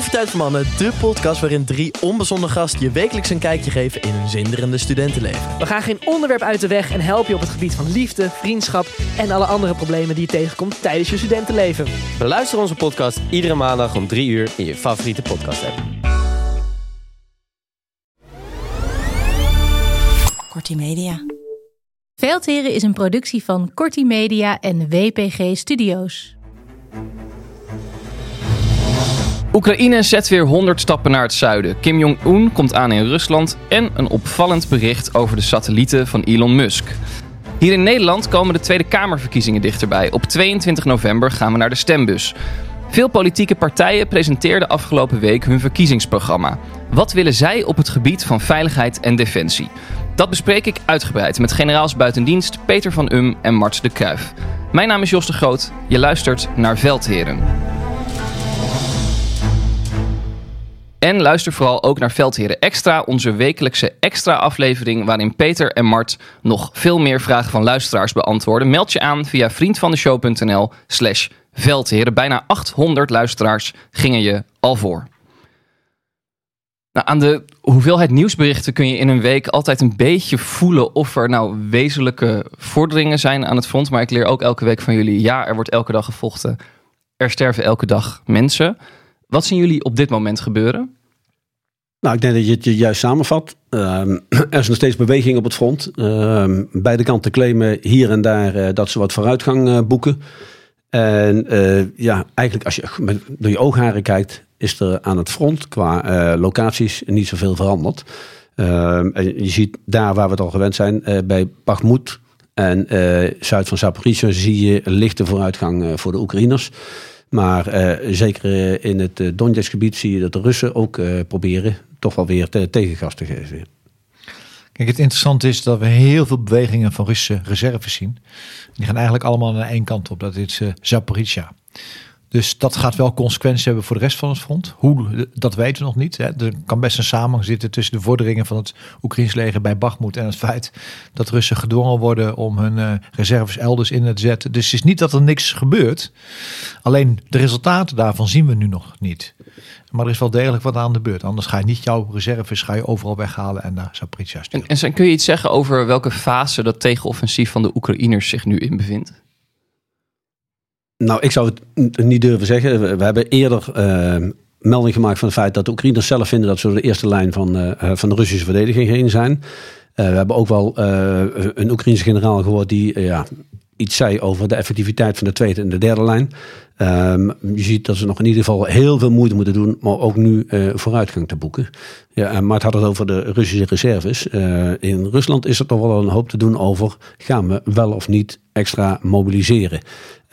Koffietijd voor Mannen, de podcast waarin drie onbezonnen gasten je wekelijks een kijkje geven in hun zinderende studentenleven. We gaan geen onderwerp uit de weg en helpen je op het gebied van liefde, vriendschap en alle andere problemen die je tegenkomt tijdens je studentenleven. Beluister onze podcast iedere maandag om 3 uur in je favoriete podcast app. Kortie Media. Veldheren is een productie van Kortie Media en WPG Studios. Oekraïne zet weer 100 stappen naar het zuiden. Kim Jong-un komt aan in Rusland en een opvallend bericht over de satellieten van Elon Musk. Hier in Nederland komen de Tweede Kamerverkiezingen dichterbij. Op 22 november gaan we naar de stembus. Veel politieke partijen presenteerden afgelopen week hun verkiezingsprogramma. Wat willen zij op het gebied van veiligheid en defensie? Dat bespreek ik uitgebreid met generaals buitendienst Peter van Um en Mart de Kruif. Mijn naam is Jos de Groot. Je luistert naar Veldheren. En luister vooral ook naar Veldheren Extra, onze wekelijkse extra aflevering waarin Peter en Mart nog veel meer vragen van luisteraars beantwoorden. Meld je aan via vriendvandeshow.nl slash veldheren. Bijna 800 luisteraars gingen je al voor. Nou, aan de hoeveelheid nieuwsberichten kun je in een week altijd een beetje voelen of er nou wezenlijke vorderingen zijn aan het front. Maar ik leer ook elke week van jullie, ja, er wordt elke dag gevochten. Er sterven elke dag mensen. Wat zien jullie op dit moment gebeuren? Nou, ik denk dat je het juist samenvat. Ehm, er is nog steeds beweging op het front. Uh, beide kanten claimen hier en daar uh, dat ze wat vooruitgang uh, boeken. En eh, ja, eigenlijk als je met, door je oogharen kijkt, is er aan het front qua locaties niet zoveel veranderd. Ehm, en je ziet daar waar we het al gewend zijn, bij Bakhmut en zuid van Zaporizhia zie je lichte vooruitgang voor de Oekraïners. Maar uh, zeker uh, in het uh, Donetsk-gebied zie je dat de Russen ook proberen toch wel weer te, tegengas te geven. Kijk, het interessante is dat we heel veel bewegingen van Russische reserves zien. Die gaan eigenlijk allemaal naar één kant op. Dat is Zaporizhia. Dus dat gaat wel consequenties hebben voor de rest van het front. Hoe, dat weten we nog niet. Hè. Er kan best een samenhang zitten tussen de vorderingen van het Oekraïns leger bij Bakhmut en het feit dat Russen gedwongen worden om hun uh, reserves elders in te zetten. Dus het is niet dat er niks gebeurt. Alleen de resultaten daarvan zien we nu nog niet. Maar er is wel degelijk wat aan de beurt. Anders ga je niet jouw reserves ga je overal weghalen en naar Zaporizhia sturen. En, en kun je iets zeggen over welke fase dat tegenoffensief van de Oekraïners zich nu in bevindt? Nou, ik zou het niet durven zeggen. We hebben eerder uh, melding gemaakt van het feit dat de Oekraïners zelf vinden dat ze de eerste lijn van, uh, van de Russische verdediging heen zijn. Uh, we hebben ook wel een Oekraïnse generaal gehoord die ja, iets zei over de effectiviteit van de tweede en de derde lijn. Um, je ziet dat ze nog in ieder geval heel veel moeite moeten doen, maar ook nu uh, vooruitgang te boeken. Ja, maar het had het over de Russische reserves. Uh, in Rusland is er toch wel een hoop te doen over gaan we wel of niet extra mobiliseren.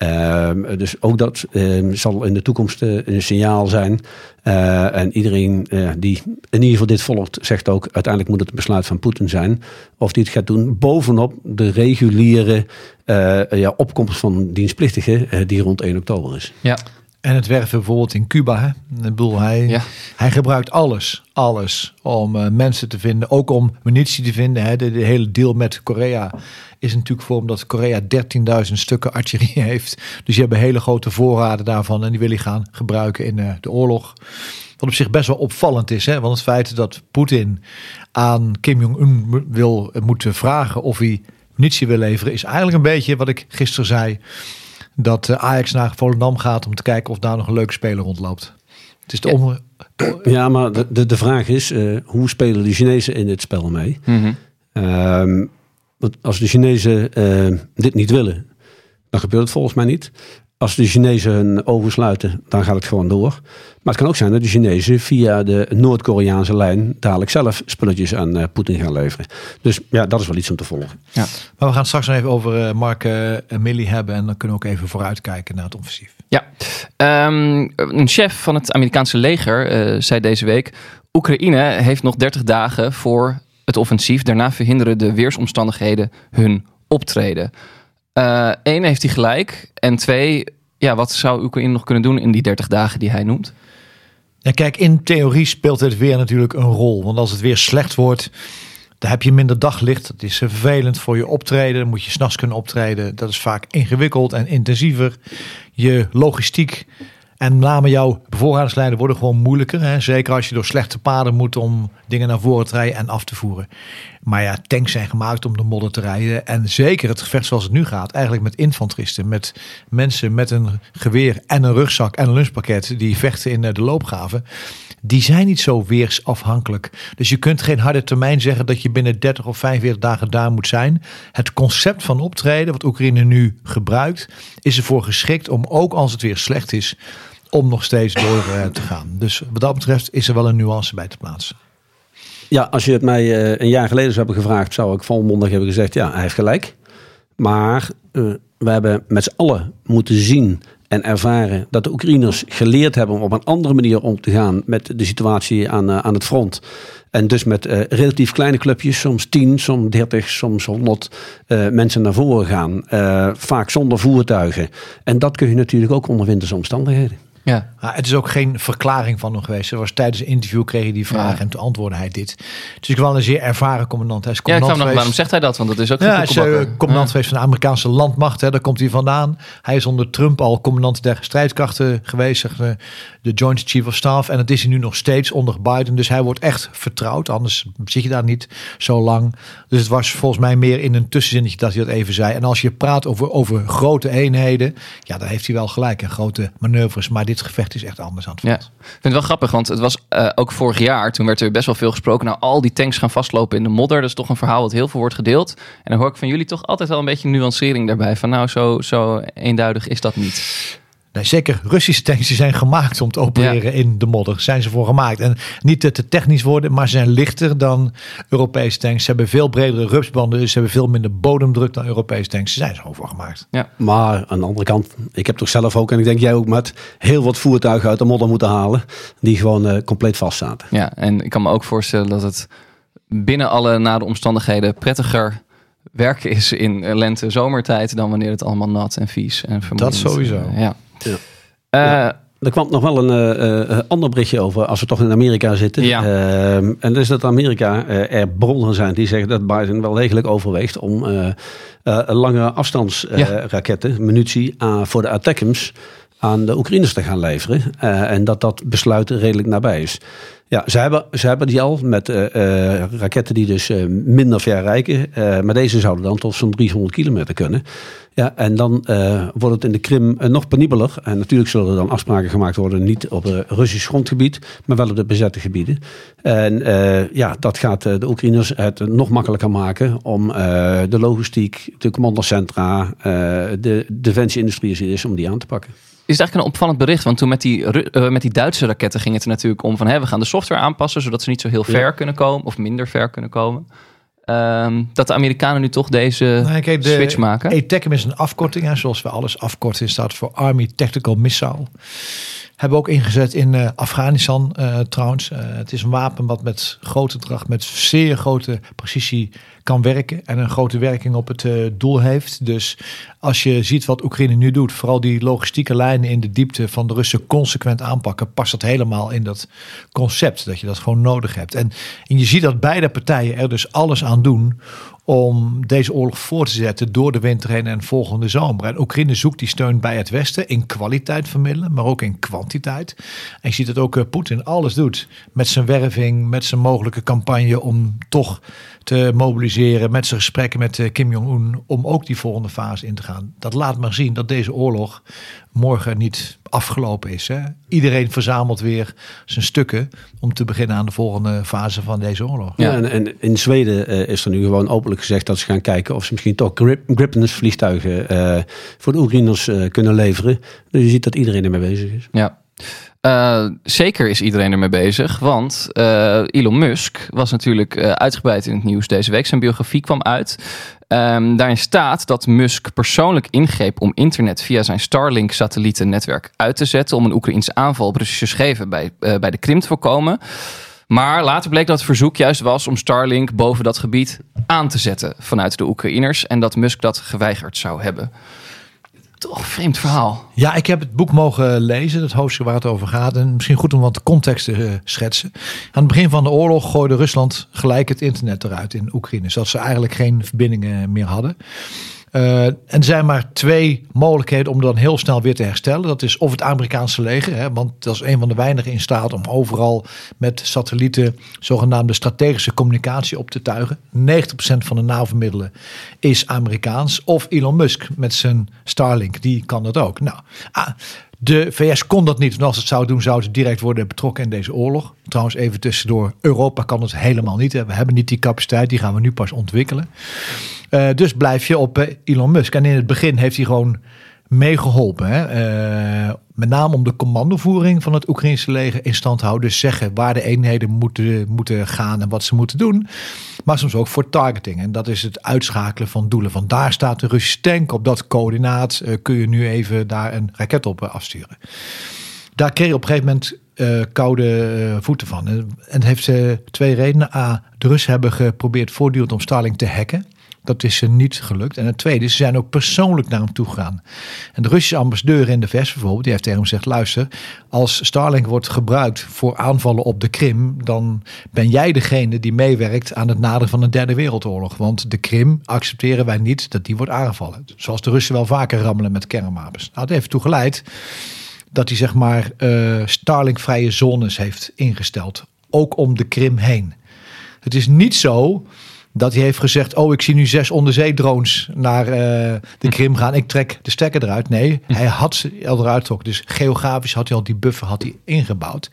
Uh, dus ook dat uh, zal in de toekomst uh, een signaal zijn. En iedereen die in ieder geval dit volgt, zegt ook: uiteindelijk moet het een besluit van Poetin zijn. Of die het gaat doen bovenop de reguliere ja, opkomst van dienstplichtigen, die rond 1 oktober. Ja. En het werven bijvoorbeeld in Cuba. Hè? Ik bedoel, hij, ja. hij gebruikt alles, alles om uh, mensen te vinden. Ook om munitie te vinden. Hè? De, de, hele deal met Korea is natuurlijk voor omdat Korea 13.000 stukken artillerie heeft. Dus je hebben hele grote voorraden daarvan. En die wil hij gaan gebruiken in uh, de oorlog. Wat op zich best wel opvallend is. Hè? Want het feit dat Poetin aan Kim Jong-un wil moeten vragen of hij munitie wil leveren... is eigenlijk een beetje wat ik gisteren zei dat Ajax naar Volendam gaat om te kijken of daar nog een leuke speler rondloopt. Het is de om... Ja, maar de, de, de vraag is, uh, hoe spelen de Chinezen in dit spel mee? Mm -hmm. um, Want als de Chinezen eh, dit niet willen, dan gebeurt het volgens mij niet. Als de Chinezen hun ogen sluiten, dan gaat het gewoon door. Maar het kan ook zijn dat de Chinezen via de Noord-Koreaanse lijn dadelijk zelf spulletjes aan uh, Poetin gaan leveren. Dus ja, dat is wel iets om te volgen. Ja. Maar we gaan straks nog even over uh, Mark en Millie hebben. En dan kunnen we ook even vooruitkijken naar het offensief. Ja, um, een chef van het Amerikaanse leger uh, zei deze week... Oekraïne heeft nog 30 dagen voor het offensief. Daarna verhinderen de weersomstandigheden hun optreden. Eén, uh, heeft hij gelijk. En twee, ja, wat zou Oekraïne nog kunnen doen in die 30 dagen die hij noemt? Ja, kijk, in theorie speelt het weer natuurlijk een rol. Want als het weer slecht wordt, dan heb je minder daglicht. Dat is vervelend voor je optreden. Moet je s'nachts kunnen optreden. Dat is vaak ingewikkeld en intensiever. Je logistiek en name jouw bevoorradingslijnen worden gewoon moeilijker. Hè? Zeker als je door slechte paden moet om dingen naar voren te rijden en af te voeren. Maar ja, tanks zijn gemaakt om de modder te rijden. En zeker het gevecht zoals het nu gaat, eigenlijk met infanteristen. Met mensen met een geweer en een rugzak en een lunchpakket die vechten in de loopgraven. Die zijn niet zo weersafhankelijk. Dus je kunt geen harde termijn zeggen dat je binnen 30 of 45 dagen daar moet zijn. Het concept van optreden, wat Oekraïne nu gebruikt, is ervoor geschikt om ook als het weer slecht is, om nog steeds door te gaan. Dus wat dat betreft is er wel een nuance bij te plaatsen. Ja, als je het mij uh, een jaar geleden zou hebben gevraagd, zou ik volmondig hebben gezegd: ja, hij heeft gelijk. Maar uh, we hebben met z'n allen moeten zien en ervaren dat de Oekraïners geleerd hebben om op een andere manier om te gaan met de situatie aan, uh, aan het front. En dus met relatief kleine clubjes, soms 10, soms 30, soms 100 mensen naar voren gaan. vaak zonder voertuigen. En dat kun je natuurlijk ook onder wintersomstandigheden. Ja. Maar het is ook geen verklaring van hem geweest. Er was tijdens een interview kreeg hij die vraag ja. en toen antwoordde hij dit. Dus ik wel een zeer ervaren commandant. Hij is commandant ja, ik nog, waarom zegt hij dat? Want dat is ook ja, hij is uh, commandant geweest van de Amerikaanse landmacht. Hè. Daar komt hij vandaan. Hij is onder Trump al commandant der strijdkrachten geweest. De, de Joint Chief of Staff. En dat is hij nu nog steeds onder Biden. Dus hij wordt echt vertrouwd. Anders zit je daar niet zo lang. Dus het was volgens mij meer in een tussenzinnetje dat hij dat even zei. En als je praat over, over grote eenheden. Ja, dan heeft hij wel gelijk. En grote manoeuvres. Maar dit gevecht is echt anders aan het ja. Ik vind het wel grappig, want het was uh, ook vorig jaar. Toen werd er best wel veel gesproken. Nou, al die tanks gaan vastlopen in de modder. Dat is toch een verhaal wat heel veel wordt gedeeld. En dan hoor ik van jullie toch altijd wel een beetje nuancering daarbij. Van nou, zo, zo eenduidig is dat niet. Nee, zeker Russische tanks die zijn gemaakt om te opereren ja. in de modder. Zijn ze voor gemaakt. En niet te technisch worden, maar ze zijn lichter dan Europese tanks. Ze hebben veel bredere rupsbanden, dus ze hebben veel minder bodemdruk dan Europese tanks. Ze zijn er gewoon voor gemaakt. Ja. Maar aan de andere kant, ik heb toch zelf ook, en ik denk jij ook, met heel wat voertuigen uit de modder moeten halen. Die gewoon uh, compleet vast zaten. Ja, en ik kan me ook voorstellen dat het binnen alle nare omstandigheden prettiger werken is in lente zomertijd dan wanneer het allemaal nat en vies en Dat sowieso. Uh, ja. Ja. Uh, er kwam nog wel een uh, ander berichtje over als we toch in Amerika zitten. Ja. Uh, en dat is dat Amerika er bronnen zijn die zeggen dat Biden wel degelijk overweegt om langere afstandsraketten, ja. munitie voor de Attackams aan de Oekraïners te gaan leveren. en dat dat besluit redelijk nabij is. Ja, ze hebben, ze hebben die al met uh, uh, raketten die dus minder ver reiken. maar deze zouden dan tot zo'n 300 kilometer kunnen. Ja, en dan wordt het in de Krim nog penibeler. En natuurlijk zullen er dan afspraken gemaakt worden, niet op Russisch grondgebied, maar wel op de bezette gebieden. En ja, dat gaat de Oekraïners het nog makkelijker maken om de logistiek, de commandocentra, de defensieindustrie is, om die aan te pakken is eigenlijk een opvallend bericht. Want toen met die, uh, met die Duitse raketten ging het er natuurlijk om van... Hè, we gaan de software aanpassen, zodat ze niet zo heel ver ja. kunnen komen... of minder ver kunnen komen. Um, dat de Amerikanen nu toch deze nee, kijk, de switch maken. ATACM is een afkorting. Hè, zoals we alles afkorten staat voor Army Tactical Missile. Hebben ook ingezet in uh, Afghanistan uh, trouwens. Uh, het is een wapen wat met grote dracht, met zeer grote precisie kan werken. En een grote werking op het doel heeft. Dus als je ziet wat Oekraïne nu doet, vooral die logistieke lijnen in de diepte van de Russen consequent aanpakken, past dat helemaal in dat concept. Dat je dat gewoon nodig hebt. En, en je ziet dat beide partijen er dus alles aan doen om deze oorlog voor te zetten door de winter heen en volgende zomer. En Oekraïne zoekt die steun bij het Westen in kwaliteit vermiddelen, maar ook in kwantiteit. En je ziet dat ook uh, Poetin alles doet met zijn werving, met zijn mogelijke campagne om toch te mobiliseren, met zijn gesprekken met uh, Kim Jong-un, om ook die volgende fase in te gaan. Dat laat maar zien dat deze oorlog morgen niet afgelopen is. Hè? Iedereen verzamelt weer zijn stukken om te beginnen aan de volgende fase van deze oorlog. Ja, en, en in Zweden uh, is er nu gewoon openlijk gezegd dat ze gaan kijken of ze misschien toch grip, Gripen's vliegtuigen uh, voor de Oekraïners uh, kunnen leveren. Dus je ziet dat iedereen ermee bezig is. Ja. Uh, zeker is iedereen ermee bezig, want uh, Elon Musk was natuurlijk uh, uitgebreid in het nieuws deze week. Zijn biografie kwam uit. Um, daarin staat dat Musk persoonlijk ingreep om internet via zijn Starlink-satellietennetwerk uit te zetten om een Oekraïnse aanval op Russische schepen bij, bij de Krim te voorkomen. Maar later bleek dat het verzoek juist was om Starlink boven dat gebied aan te zetten vanuit de Oekraïners en dat Musk dat geweigerd zou hebben. Toch vreemd verhaal. Ja, ik heb het boek mogen lezen, het hoofdstuk waar het over gaat. En misschien goed om wat context te uh, schetsen. Aan het begin van de oorlog gooide Rusland gelijk het internet eruit in Oekraïne. Zodat ze eigenlijk geen verbindingen meer hadden. Uh, en er zijn maar twee mogelijkheden om dan heel snel weer te herstellen. Dat is of het Amerikaanse leger, hè, want dat is een van de weinigen in staat om overal met satellieten zogenaamde strategische communicatie op te tuigen. 90% van de NAVO-middelen is Amerikaans. Of Elon Musk met zijn Starlink, die kan dat ook. Nou, ah, de VS kon dat niet. En als het zou doen, zouden ze direct worden betrokken in deze oorlog. Trouwens, even tussendoor. Europa kan het helemaal niet. We hebben niet die capaciteit. Die gaan we nu pas ontwikkelen. Uh, dus blijf je op uh, Elon Musk. En in het begin heeft hij gewoon meegeholpen. Uh, met name om de commandovoering van het Oekraïnse leger in stand te houden. Dus zeggen waar de eenheden moeten, moeten gaan en wat ze moeten doen. Maar soms ook voor targeting. En dat is het uitschakelen van doelen. Van daar staat de Russische tank. Op dat coördinaat kun je nu even daar een raket op afsturen. Daar kreeg je op een gegeven moment koude voeten van. En heeft uh, twee redenen. A, de Russen hebben geprobeerd voortdurend om Starlink te hacken. Dat is ze niet gelukt. En het tweede, ze zijn ook persoonlijk naar hem toe gegaan. En de Russische ambassadeur in de VS bijvoorbeeld, die heeft tegen hem gezegd: luister, als Starlink wordt gebruikt voor aanvallen op de Krim, dan ben jij degene die meewerkt aan het naderen van een derde wereldoorlog. Want de Krim accepteren wij niet dat die wordt aangevallen. Zoals de Russen wel vaker rammelen met kernwapens. Nou, dat heeft toegeleid dat hij zeg maar uh, Starlink-vrije zones heeft ingesteld. Ook om de Krim heen. Het is niet zo dat hij heeft gezegd: Oh, ik zie nu zes onderzeedrones naar uh, de Krim gaan. Ik trek de stekker eruit. Nee, hij had ze al eruit getrokken. Dus geografisch had hij al die buffer had hij ingebouwd.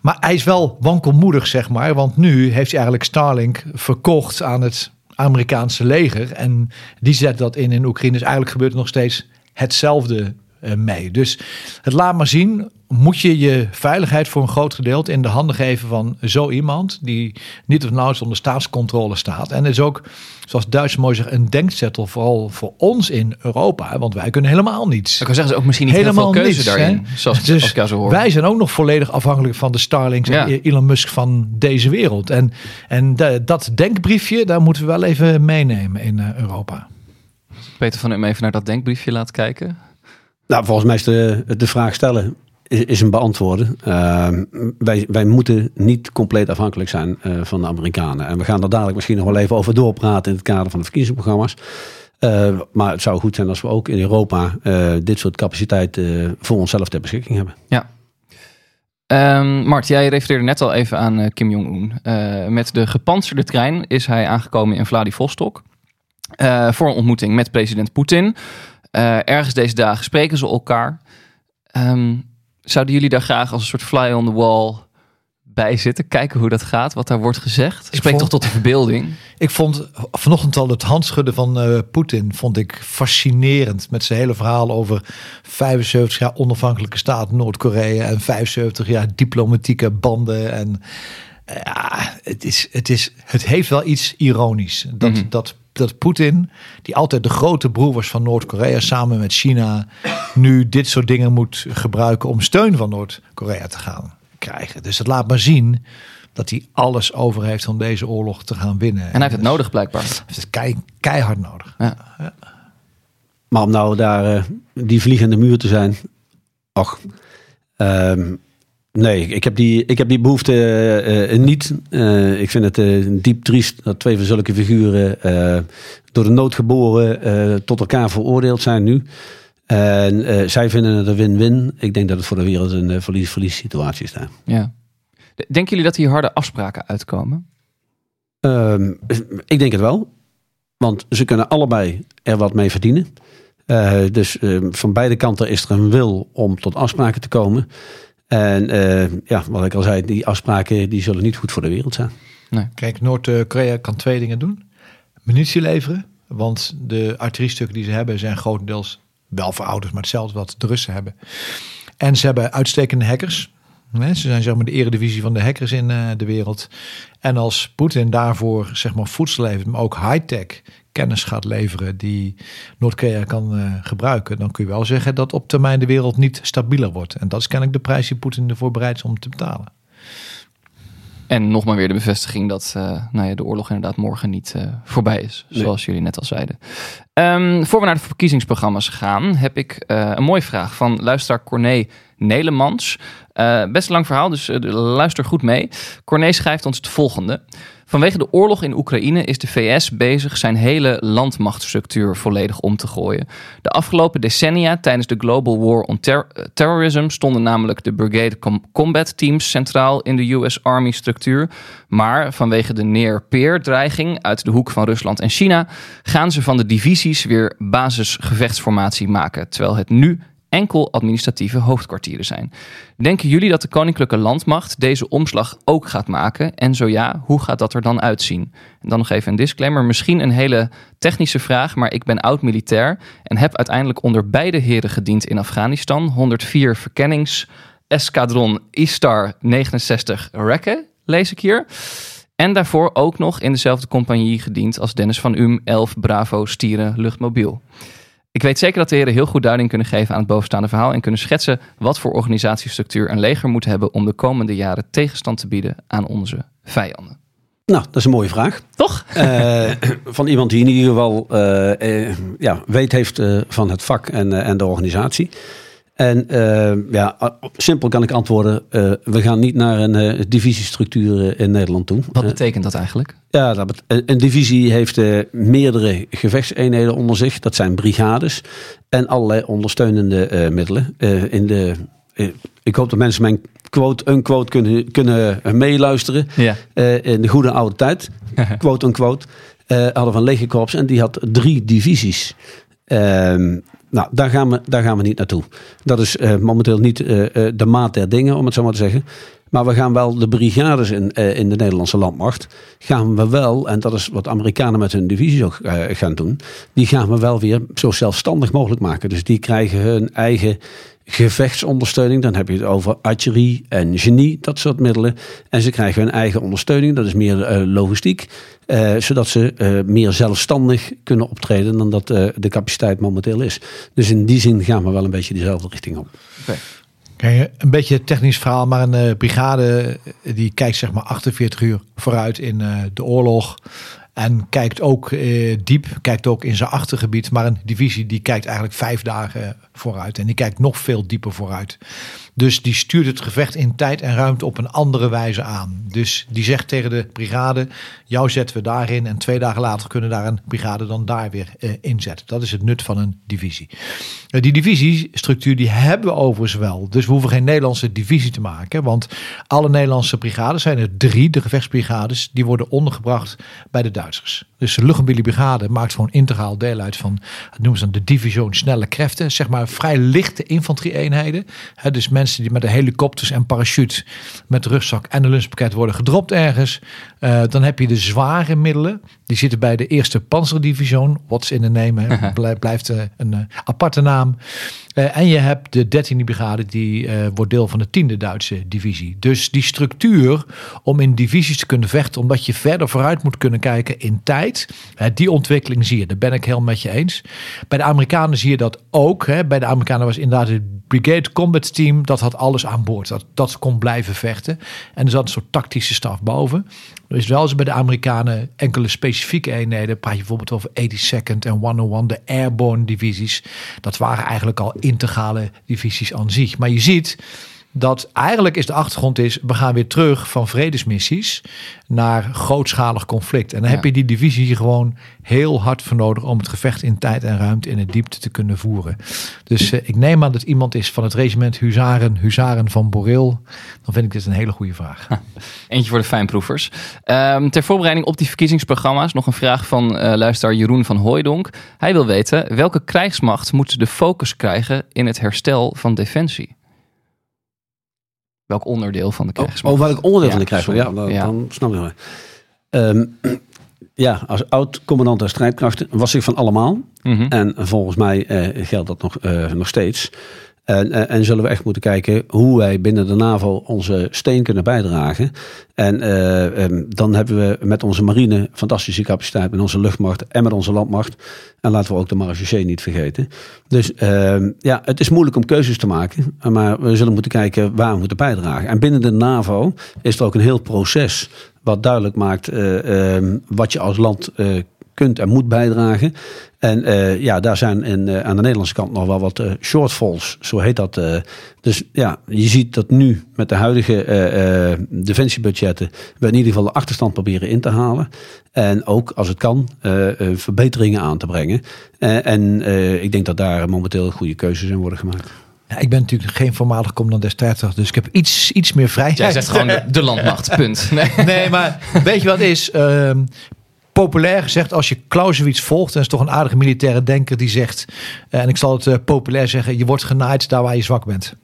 Maar hij is wel wankelmoedig, zeg maar. Want nu heeft hij eigenlijk Starlink verkocht aan het Amerikaanse leger. En die zet dat in in Oekraïne. Dus eigenlijk gebeurt er nog steeds hetzelfde mee. Dus het laat maar zien. Moet je je veiligheid voor een groot gedeelte in de handen geven van zo iemand die niet of nauwelijks onder staatscontrole staat. En is ook, zoals Duits mooi zegt, een denkzettel vooral voor ons in Europa. Want wij kunnen helemaal niets. Ik kan zeggen, ze ook misschien niet helemaal heel veel keuze niets, daarin. Hè? Zoals, dus als ik jou zo hoor. Wij zijn ook nog volledig afhankelijk van de Starlinks ja. en Elon Musk van deze wereld. En, en de, dat denkbriefje, daar moeten we wel even meenemen in uh, Europa. Peter van hem even naar dat denkbriefje laat kijken. Nou, volgens mij is de, de vraag stellen is, een beantwoorden. Uh, wij, wij moeten niet compleet afhankelijk zijn uh, van de Amerikanen. En we gaan er dadelijk misschien nog wel even over doorpraten in het kader van de verkiezingsprogramma's. Uh, maar het zou goed zijn als we ook in Europa uh, dit soort capaciteit voor onszelf ter beschikking hebben. Ja. Um, Mart, jij refereerde net al even aan Kim Jong-un. met de gepantserde trein is hij aangekomen in Vladivostok. voor een ontmoeting met president Poetin. Uh, ergens deze dagen spreken ze elkaar. Zouden jullie daar graag als een soort fly on the wall bij zitten? Kijken hoe dat gaat, wat daar wordt gezegd? Spreekt toch tot de verbeelding? Ik vond vanochtend al het handschudden van uh, Poetin vond ik fascinerend. Met zijn hele verhaal over 75 jaar onafhankelijke staat Noord-Korea en 75 jaar diplomatieke banden. En ja, het, is, het, is, het heeft wel iets ironisch. Dat, mm -hmm. dat dat Poetin, die altijd de grote broer was van Noord-Korea, samen met China, nu dit soort dingen moet gebruiken om steun van Noord-Korea te gaan krijgen. Dus het laat maar zien dat hij alles over heeft om deze oorlog te gaan winnen. En hij heeft het dus, nodig blijkbaar. Hij heeft het kei, keihard nodig. Ja. Ja. Maar om nou daar uh, die vliegende muur te zijn, ach, um, Nee, ik heb die, ik heb die behoefte uh, niet. Uh, ik vind het diep triest dat twee van zulke figuren door de nood geboren tot elkaar veroordeeld zijn nu. En zij vinden het een win-win. Ik denk dat het voor de wereld een verlies-verlies situatie is daar. Ja. Denken jullie dat hier harde afspraken uitkomen? Ehm, ik denk het wel. Want ze kunnen allebei er wat mee verdienen. dus van beide kanten is er een wil om tot afspraken te komen. En ja, wat ik al zei, die afspraken die zullen niet goed voor de wereld zijn. Nee. Kijk, Noord-Korea kan twee dingen doen. Munitie leveren, want de artilleriestukken die ze hebben zijn grotendeels wel verouderd, maar hetzelfde wat de Russen hebben. En ze hebben uitstekende hackers. Ze zijn zeg maar de eredivisie van de hackers in eh, de wereld. En als Poetin daarvoor zeg maar voedsel levert, maar ook high-tech kennis gaat leveren die Noord-Korea kan uh, gebruiken, dan kun je wel zeggen dat op termijn de wereld niet stabieler wordt. En dat is kennelijk de prijs die Poetin ervoor bereid is om te betalen. En nog maar weer de bevestiging dat uh, nou ja, de oorlog inderdaad morgen niet uh, voorbij is. Zoals jullie net al zeiden. Um, voor we naar de verkiezingsprogramma's gaan, heb ik uh, een mooie vraag van luisteraar Corné Nelemans. best een lang verhaal, dus luister goed mee. Corné schrijft ons het volgende. Vanwege de oorlog in Oekraïne is de VS bezig zijn hele landmachtstructuur volledig om te gooien. De afgelopen decennia tijdens de Global War on Terrorism stonden namelijk de Brigade Combat Teams centraal in de US Army structuur. Maar vanwege de near-peer dreiging uit de hoek van Rusland en China gaan ze van de divisies weer basisgevechtsformatie maken. Terwijl het nu enkel administratieve hoofdkwartieren zijn. Denken jullie dat de Koninklijke Landmacht deze omslag ook gaat maken? En zo ja, hoe gaat dat er dan uitzien? En dan nog even een disclaimer. Misschien een hele technische vraag, maar ik ben oud-militair en heb uiteindelijk onder beide heren gediend in Afghanistan. 104 verkennings Eskadron Istar 69 Rekke, lees ik hier. En daarvoor ook nog in dezelfde compagnie gediend als Dennis van Um 11 Bravo Stieren Luchtmobiel. Ik weet zeker dat de heren heel goed duiding kunnen geven aan het bovenstaande verhaal en kunnen schetsen wat voor organisatiestructuur een leger moet hebben om de komende jaren tegenstand te bieden aan onze vijanden. Nou, dat is een mooie vraag. Toch? Uh, van iemand die in ieder geval uh, uh, ja, weet heeft van het vak en, en de organisatie. En uh, ja, simpel kan ik antwoorden. Uh, we gaan niet naar een uh, divisiestructuur in Nederland toe. Wat betekent dat eigenlijk? Ja, dat een divisie heeft meerdere gevechtseenheden onder zich. Dat zijn brigades en allerlei ondersteunende middelen. in de, ik hoop dat mensen mijn quote, een quote kunnen, kunnen meeluisteren. Ja. in de goede oude tijd, quote unquote, hadden van legerkorps en die had drie divisies. Ehm, nou, daar gaan, we, daar gaan we niet naartoe. Dat is uh, momenteel niet uh, de maat der dingen, om het zo maar te zeggen. Maar we gaan wel de brigades in, in de Nederlandse landmacht. Gaan we wel, en dat is wat Amerikanen met hun divisies ook gaan doen. Die gaan we wel weer zo zelfstandig mogelijk maken. Dus die krijgen hun eigen gevechtsondersteuning. Dan heb je het over archerie en genie, dat soort middelen. En ze krijgen hun eigen ondersteuning, dat is meer uh, logistiek. Uh, zodat ze uh, meer zelfstandig kunnen optreden dan dat de capaciteit momenteel is. Dus in die zin gaan we wel een beetje dezelfde richting op. Okay. Kijk, een beetje technisch verhaal, maar een brigade die kijkt zeg maar 48 uur vooruit in de oorlog. En kijkt ook eh, diep, kijkt ook in zijn achtergebied. Maar een divisie die kijkt eigenlijk vijf dagen vooruit. En die kijkt nog veel dieper vooruit. Dus die stuurt het gevecht in tijd en ruimte op een andere wijze aan. Dus die zegt tegen de brigade: jou zetten we daarin. En twee dagen later kunnen daar een brigade dan daar weer uh, inzetten. Dat is het nut van een divisie. Uh, die divisiestructuur die hebben we overigens wel. Dus we hoeven geen Nederlandse divisie te maken. Want alle Nederlandse brigades zijn er drie, de gevechtsbrigades, die worden ondergebracht bij de Duitsers. Dus de luchtmobiele maakt gewoon integraal deel uit van, noemen ze dan de division snelle krachten. Zeg maar vrij lichte infanterie-eenheden. dus die met de helikopters en parachute, met de rugzak en de lunchpakket worden gedropt ergens. Uh, dan heb je de zware middelen. Die zitten bij de eerste panzerdivision. What's in the name? Blijft uh, een uh, aparte naam. Uh, en je hebt de 13e brigade, die uh, wordt deel van de 10e Duitse divisie. Dus die structuur om in divisies te kunnen vechten, omdat je verder vooruit moet kunnen kijken in tijd. Uh, die ontwikkeling zie je, daar ben ik heel met je eens. Bij de Amerikanen zie je dat ook. Hè. Bij de Amerikanen was inderdaad het Brigade Combat Team, dat had alles aan boord. Dat, dat kon blijven vechten. En er zat een soort tactische staf boven. Er is wel eens bij de Amerikanen enkele specifieke eenheden. Praat je bijvoorbeeld over 82nd en 101, de airborne divisies. Dat waren eigenlijk al integrale divisies aan zich. Maar je ziet, dat eigenlijk is de achtergrond is, we gaan weer terug van vredesmissies naar grootschalig conflict. En dan heb je die divisie gewoon heel hard voor nodig om het gevecht in tijd en ruimte in de diepte te kunnen voeren. Dus uh, ik neem aan dat iemand is van het regiment Huzaren, Huzaren van Boreel. Dan vind ik dit een hele goede vraag. Eentje voor de fijnproevers. Um, ter voorbereiding op die verkiezingsprogramma's nog een vraag van uh, luisteraar Jeroen van Hooijdonk. Hij wil weten welke krijgsmacht moet de focus krijgen in het herstel van defensie? Welk onderdeel van de krijgsmacht. Oh, oh welk onderdeel van de krijgsmacht? Ja, dan, ja. dan snap je wel. Um, ja, als oud-commandant der strijdkrachten was ik van allemaal. Mm -hmm. En volgens mij uh, geldt dat nog, uh, nog steeds. En, en, en, zullen we echt moeten kijken hoe wij binnen de NAVO onze steen kunnen bijdragen. En uh, um, dan hebben we met onze marine fantastische capaciteit, met onze luchtmacht en met onze landmacht. En laten we ook de marechaussee niet vergeten. Dus uh, ja, het is moeilijk om keuzes te maken. Maar we zullen moeten kijken waar we moeten bijdragen. En binnen de NAVO is er ook een heel proces wat duidelijk maakt uh, wat je als land kunt en moet bijdragen. En uh, ja, daar zijn in, uh, aan de Nederlandse kant nog wel wat uh, shortfalls, zo heet dat. dus ja, je ziet dat nu met de huidige defensiebudgetten we in ieder geval de achterstand proberen in te halen. En ook als het kan, verbeteringen aan te brengen. en ik denk dat daar momenteel goede keuzes in worden gemaakt. Ja, ik ben natuurlijk geen voormalig commandant des strijdkrachten, dus ik heb iets, iets meer vrijheid. Jij zegt gewoon de, de landmacht, punt. Nee. nee, maar weet je wat is? Uh, populair gezegd, als je Clausewitz volgt, en is toch een aardige militaire denker die zegt, en ik zal het uh, populair zeggen, je wordt genaaid daar waar je zwak bent.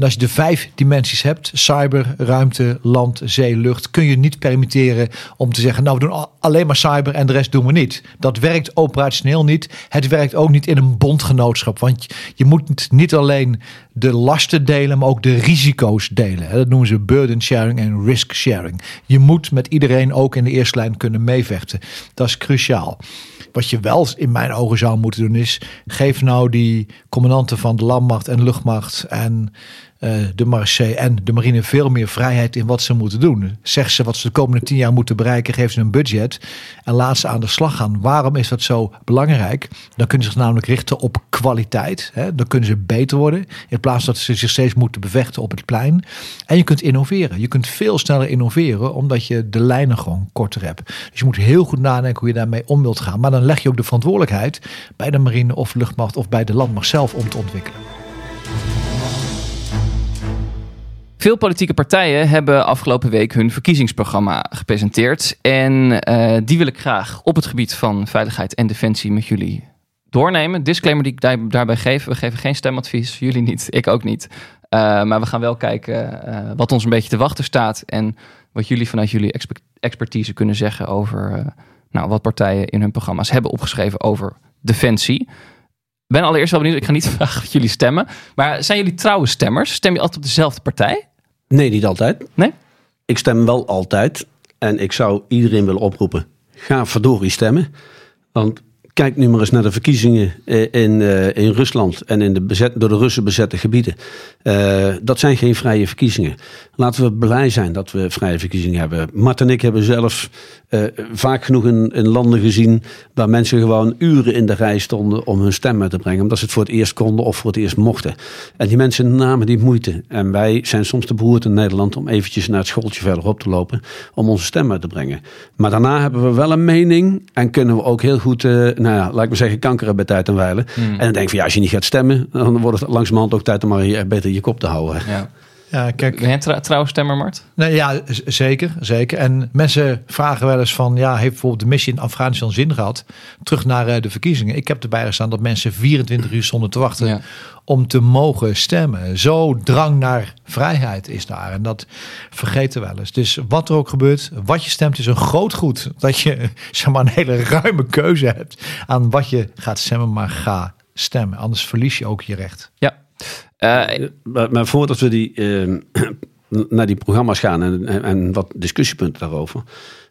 Als je de vijf dimensies hebt, cyber, ruimte, land, zee, lucht, kun je niet permitteren om te zeggen, nou we doen alleen maar cyber en de rest doen we niet. Dat werkt operationeel niet. Het werkt ook niet in een bondgenootschap, want je moet niet alleen de lasten delen, maar ook de risico's delen. Dat noemen ze burden sharing en risk sharing. Je moet met iedereen ook in de eerste lijn kunnen meevechten. Dat is cruciaal. Wat je wel in mijn ogen zou moeten doen is, geef nou die commandanten van de landmacht en luchtmacht en de marché en de marine veel meer vrijheid in wat ze moeten doen. Zeg ze wat ze de komende tien jaar moeten bereiken, geef ze een budget en laat ze aan de slag gaan. Waarom is dat zo belangrijk? Dan kunnen ze zich namelijk richten op kwaliteit. Hè? Dan kunnen ze beter worden in plaats dat ze zich steeds moeten bevechten op het plein. En je kunt innoveren. Je kunt veel sneller innoveren omdat je de lijnen gewoon korter hebt. Dus je moet heel goed nadenken hoe je daarmee om wilt gaan. Maar dan leg je ook de verantwoordelijkheid bij de marine of luchtmacht of bij de landmacht zelf om te ontwikkelen. Veel politieke partijen hebben afgelopen week hun verkiezingsprogramma gepresenteerd. En uh, die wil ik graag op het gebied van veiligheid en defensie met jullie doornemen. Disclaimer die ik daarbij geef: we geven geen stemadvies. Jullie niet, ik ook niet. Uh, maar we gaan wel kijken uh, wat ons een beetje te wachten staat. En wat jullie vanuit jullie expertise kunnen zeggen over nou, wat partijen in hun programma's hebben opgeschreven over defensie. Ben allereerst wel benieuwd. Ik ga niet vragen of jullie stemmen. Maar zijn jullie trouwe stemmers? Stem je altijd op dezelfde partij? Nee, niet altijd. Nee? Ik stem wel altijd. En ik zou iedereen willen oproepen. Ga verdorie stemmen. Want kijk nu maar eens naar de verkiezingen in, uh, in Rusland en in de bezet, door de Russen bezette gebieden. Uh, dat zijn geen vrije verkiezingen. Laten we blij zijn dat we vrije verkiezingen hebben. Mart en ik hebben zelf vaak genoeg in, landen gezien waar mensen gewoon uren in de rij stonden om hun stem uit te brengen. Omdat ze het voor het eerst konden of voor het eerst mochten. En die mensen namen die moeite. En wij zijn soms te beroerd in Nederland om eventjes naar het schooltje verderop te lopen om onze stem uit te brengen. Maar daarna hebben we wel een mening en kunnen we ook heel goed, uh, nou ja, laat ik maar zeggen, kankeren bij tijd en wijlen. Mm. En dan denk ik van ja, als je niet gaat stemmen, dan wordt het langzamerhand ook tijd om maar beter je kop te houden. Ja. Ja, kijk. Ben je trouw, stemmer, Mart? Nee, ja, zeker, zeker. En mensen vragen wel eens van, ja, heeft bijvoorbeeld de missie in Afghanistan zin gehad? Terug naar uh, de verkiezingen. Ik heb erbij gestaan dat mensen 24 uur stonden te wachten ja. om te mogen stemmen. Zo drang naar vrijheid is daar. En dat vergeten wel eens. Dus wat er ook gebeurt, wat je stemt is een groot goed. Dat je zeg maar, een hele ruime keuze hebt aan wat je gaat stemmen, maar ga stemmen. Anders verlies je ook je recht. Ja, maar, maar, voordat we die, uh, naar die programma's gaan en, en, wat discussiepunten daarover,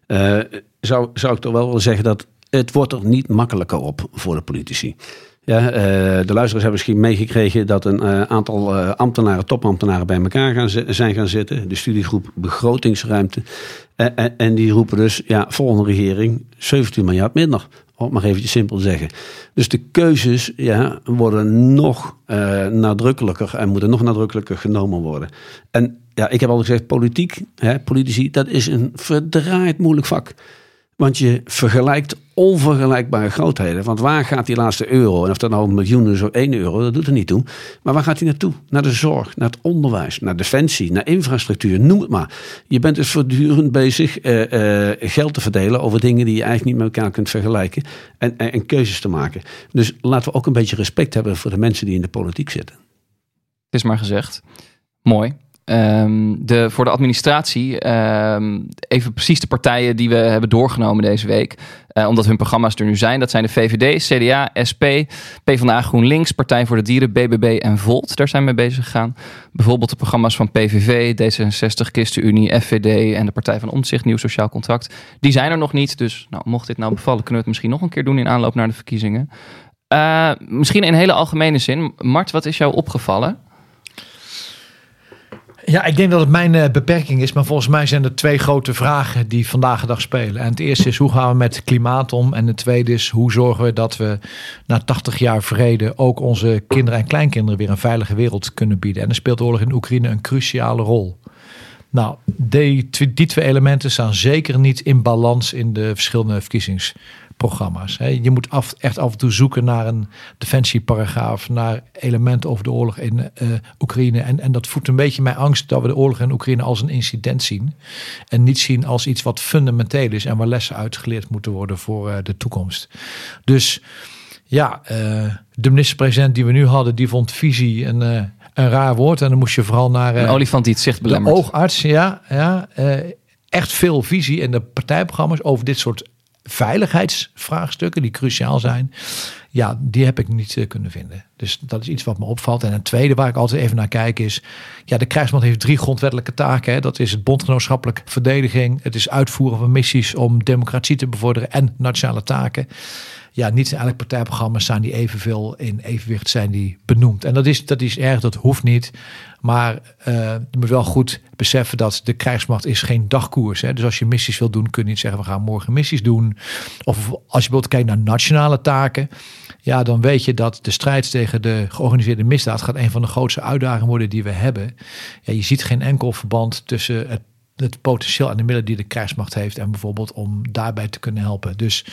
uh, zou, zou ik toch wel willen zeggen dat het wordt er niet makkelijker op voor de politici. Ja, de luisteraars hebben misschien meegekregen dat een aantal ambtenaren, topambtenaren bij elkaar gaan zijn gaan zitten. De studiegroep begrotingsruimte. En, die roepen dus, ja, volgende regering 17 miljard minder. Om maar eventjes simpel te zeggen. Dus de keuzes ja, worden nog nadrukkelijker en moeten nog nadrukkelijker genomen worden. En ja, ik heb al gezegd, politiek, hè, politici, dat is een verdraaid moeilijk vak. Want je vergelijkt onvergelijkbare grootheden. Want waar gaat die laatste euro? En of dat nou miljoenen is of één euro, dat doet er niet toe. Maar waar gaat die naartoe? Naar de zorg, naar het onderwijs, naar defensie, naar infrastructuur, noem het maar. Je bent dus voortdurend bezig uh, uh, geld te verdelen over dingen die je eigenlijk niet met elkaar kunt vergelijken. En, en, en keuzes te maken. Dus laten we ook een beetje respect hebben voor de mensen die in de politiek zitten. Het is maar gezegd. Mooi. Um, de, voor de administratie, um, even precies de partijen die we hebben doorgenomen deze week. Uh, omdat hun programma's er nu zijn. Dat zijn de VVD, CDA, SP, PvdA GroenLinks, Partij voor de Dieren, BBB en Volt. Daar zijn we mee bezig gegaan. Bijvoorbeeld de programma's van PVV, D66, ChristenUnie, FVD en de Partij van Omtzigt, Nieuw Sociaal Contract. Die zijn er nog niet. Dus nou, mocht dit nou bevallen, kunnen we het misschien nog een keer doen in aanloop naar de verkiezingen. Uh, misschien in hele algemene zin. Mart, wat is jou opgevallen? Ja, ik denk dat het mijn uh, beperking is. Maar volgens mij zijn er twee grote vragen die vandaag de dag spelen. En het eerste is hoe gaan we met klimaat om? En het tweede is hoe zorgen we dat we na 80 jaar vrede ook onze kinderen en kleinkinderen weer een veilige wereld kunnen bieden. En er speelt oorlog in Oekraïne een cruciale rol. Nou, die, die twee elementen staan zeker niet in balans in de verschillende verkiezings programma's. Je moet af, echt af en toe zoeken naar een defensieparagraaf, naar elementen over de oorlog in uh, Oekraïne. En, en dat voedt een beetje mijn angst dat we de oorlog in Oekraïne als een incident zien. En niet zien als iets wat fundamenteel is en waar lessen uitgeleerd moeten worden voor uh, de toekomst. Dus ja, uh, de minister-president die we nu hadden, die vond visie een, een raar woord. En dan moest je vooral naar... een olifant die het zicht belemmert. De oogarts, ja. ja echt veel visie in de partijprogramma's over dit soort veiligheidsvraagstukken die cruciaal zijn, ja, die heb ik niet uh, kunnen vinden. Dus dat is iets wat me opvalt. En een tweede waar ik altijd even naar kijk is, ja, de krijgsmacht heeft drie grondwettelijke taken. Hè. Dat is het bondgenootschappelijk verdediging, het is uitvoeren van missies om democratie te bevorderen en nationale taken. Ja, niet in elk partijprogramma staan die evenveel in evenwicht zijn die benoemd. En dat is, dat is erg, dat hoeft niet. Maar uh, je moet wel goed beseffen dat de krijgsmacht is geen dagkoers. Hè. Dus als je missies wil doen, kun je niet zeggen we gaan morgen missies doen. Of als je bijvoorbeeld kijkt naar nationale taken. Ja, dan weet je dat de strijd tegen de georganiseerde misdaad gaat een van de grootste uitdagingen worden die we hebben. Ja, je ziet geen enkel verband tussen het het potentieel en de middelen die de krijgsmacht heeft. En bijvoorbeeld om daarbij te kunnen helpen. Dus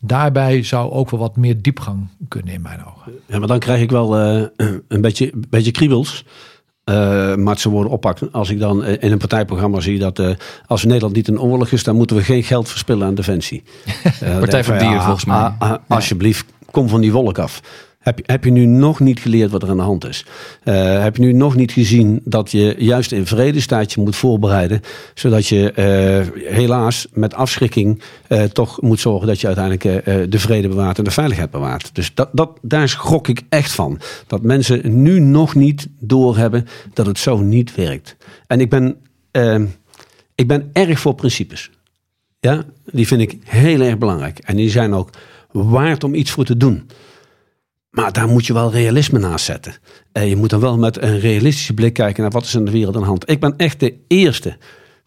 daarbij zou ook wel wat meer diepgang kunnen in mijn ogen. Ja, maar dan krijg ik wel uh, een beetje, beetje kriebels. Uh, maar ze worden oppakken. Als ik dan eh, in een partijprogramma zie dat uh, als Nederland niet een oorlog is, dan moeten we geen geld verspillen aan defensie. Partij voor Dieren volgens mij. Ah, ah, alsjeblieft, kom van die wolk af. Heb heb je nu nog niet geleerd wat er aan de hand is? Uh, heb je nu nog niet gezien dat je juist in vredestijd je moet voorbereiden, zodat je uh, helaas met afschrikking uh, toch moet zorgen dat je uiteindelijk de vrede bewaart en de veiligheid bewaart. Dus dat, dat, daar schrok ik echt van. Dat mensen nu nog niet doorhebben dat het zo niet werkt. En ik ben, ik ben erg voor principes. Ja, die vind ik heel erg belangrijk. En die zijn ook waard om iets voor te doen. Maar daar moet je wel realisme naast zetten. En je moet dan wel met een realistische blik kijken naar wat is in de wereld aan de hand. Ik ben echt de eerste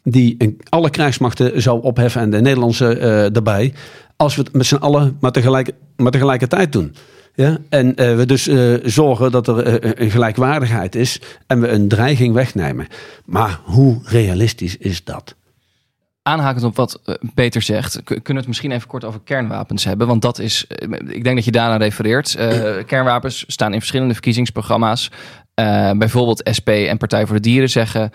die alle krijgsmachten zou opheffen en de Nederlandse uh, erbij. Als we het met z'n allen maar, tegelijk, maar tegelijkertijd doen. Ja? En uh, we dus zorgen dat er een gelijkwaardigheid is en we een dreiging wegnemen. Maar hoe realistisch is dat? Aanhakend op wat eh, Peter zegt, kunnen we het misschien even kort over kernwapens hebben. Want dat is, eh, ik denk dat je daarna refereert. Uh, kernwapens staan in verschillende verkiezingsprogramma's. Bijvoorbeeld SP en Partij voor de Dieren zeggen. Um,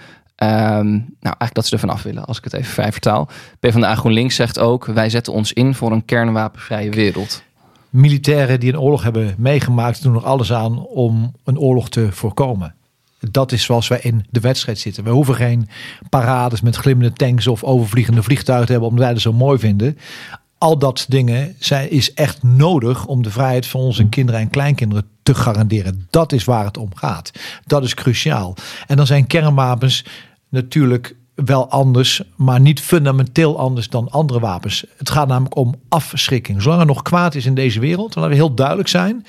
nou, eigenlijk dat ze er vanaf willen, als ik het even vrij vertaal. PvdA GroenLinks zegt ook, wij zetten ons in voor een kernwapenvrije wereld. Militairen die een oorlog hebben meegemaakt, doen er alles aan om een oorlog te voorkomen. Dat is zoals wij in de wedstrijd zitten. We hoeven geen parades met glimmende tanks of overvliegende vliegtuigen te hebben omdat wij het zo mooi vinden. Al dat dingen zijn, is echt nodig om de vrijheid van onze kinderen en kleinkinderen te garanderen. Dat is waar het om gaat. Dat is cruciaal. En dan zijn kernwapens natuurlijk wel anders, maar niet fundamenteel anders dan andere wapens. Het gaat namelijk om afschrikking. Zolang er nog kwaad is in deze wereld, laten we heel duidelijk zijn.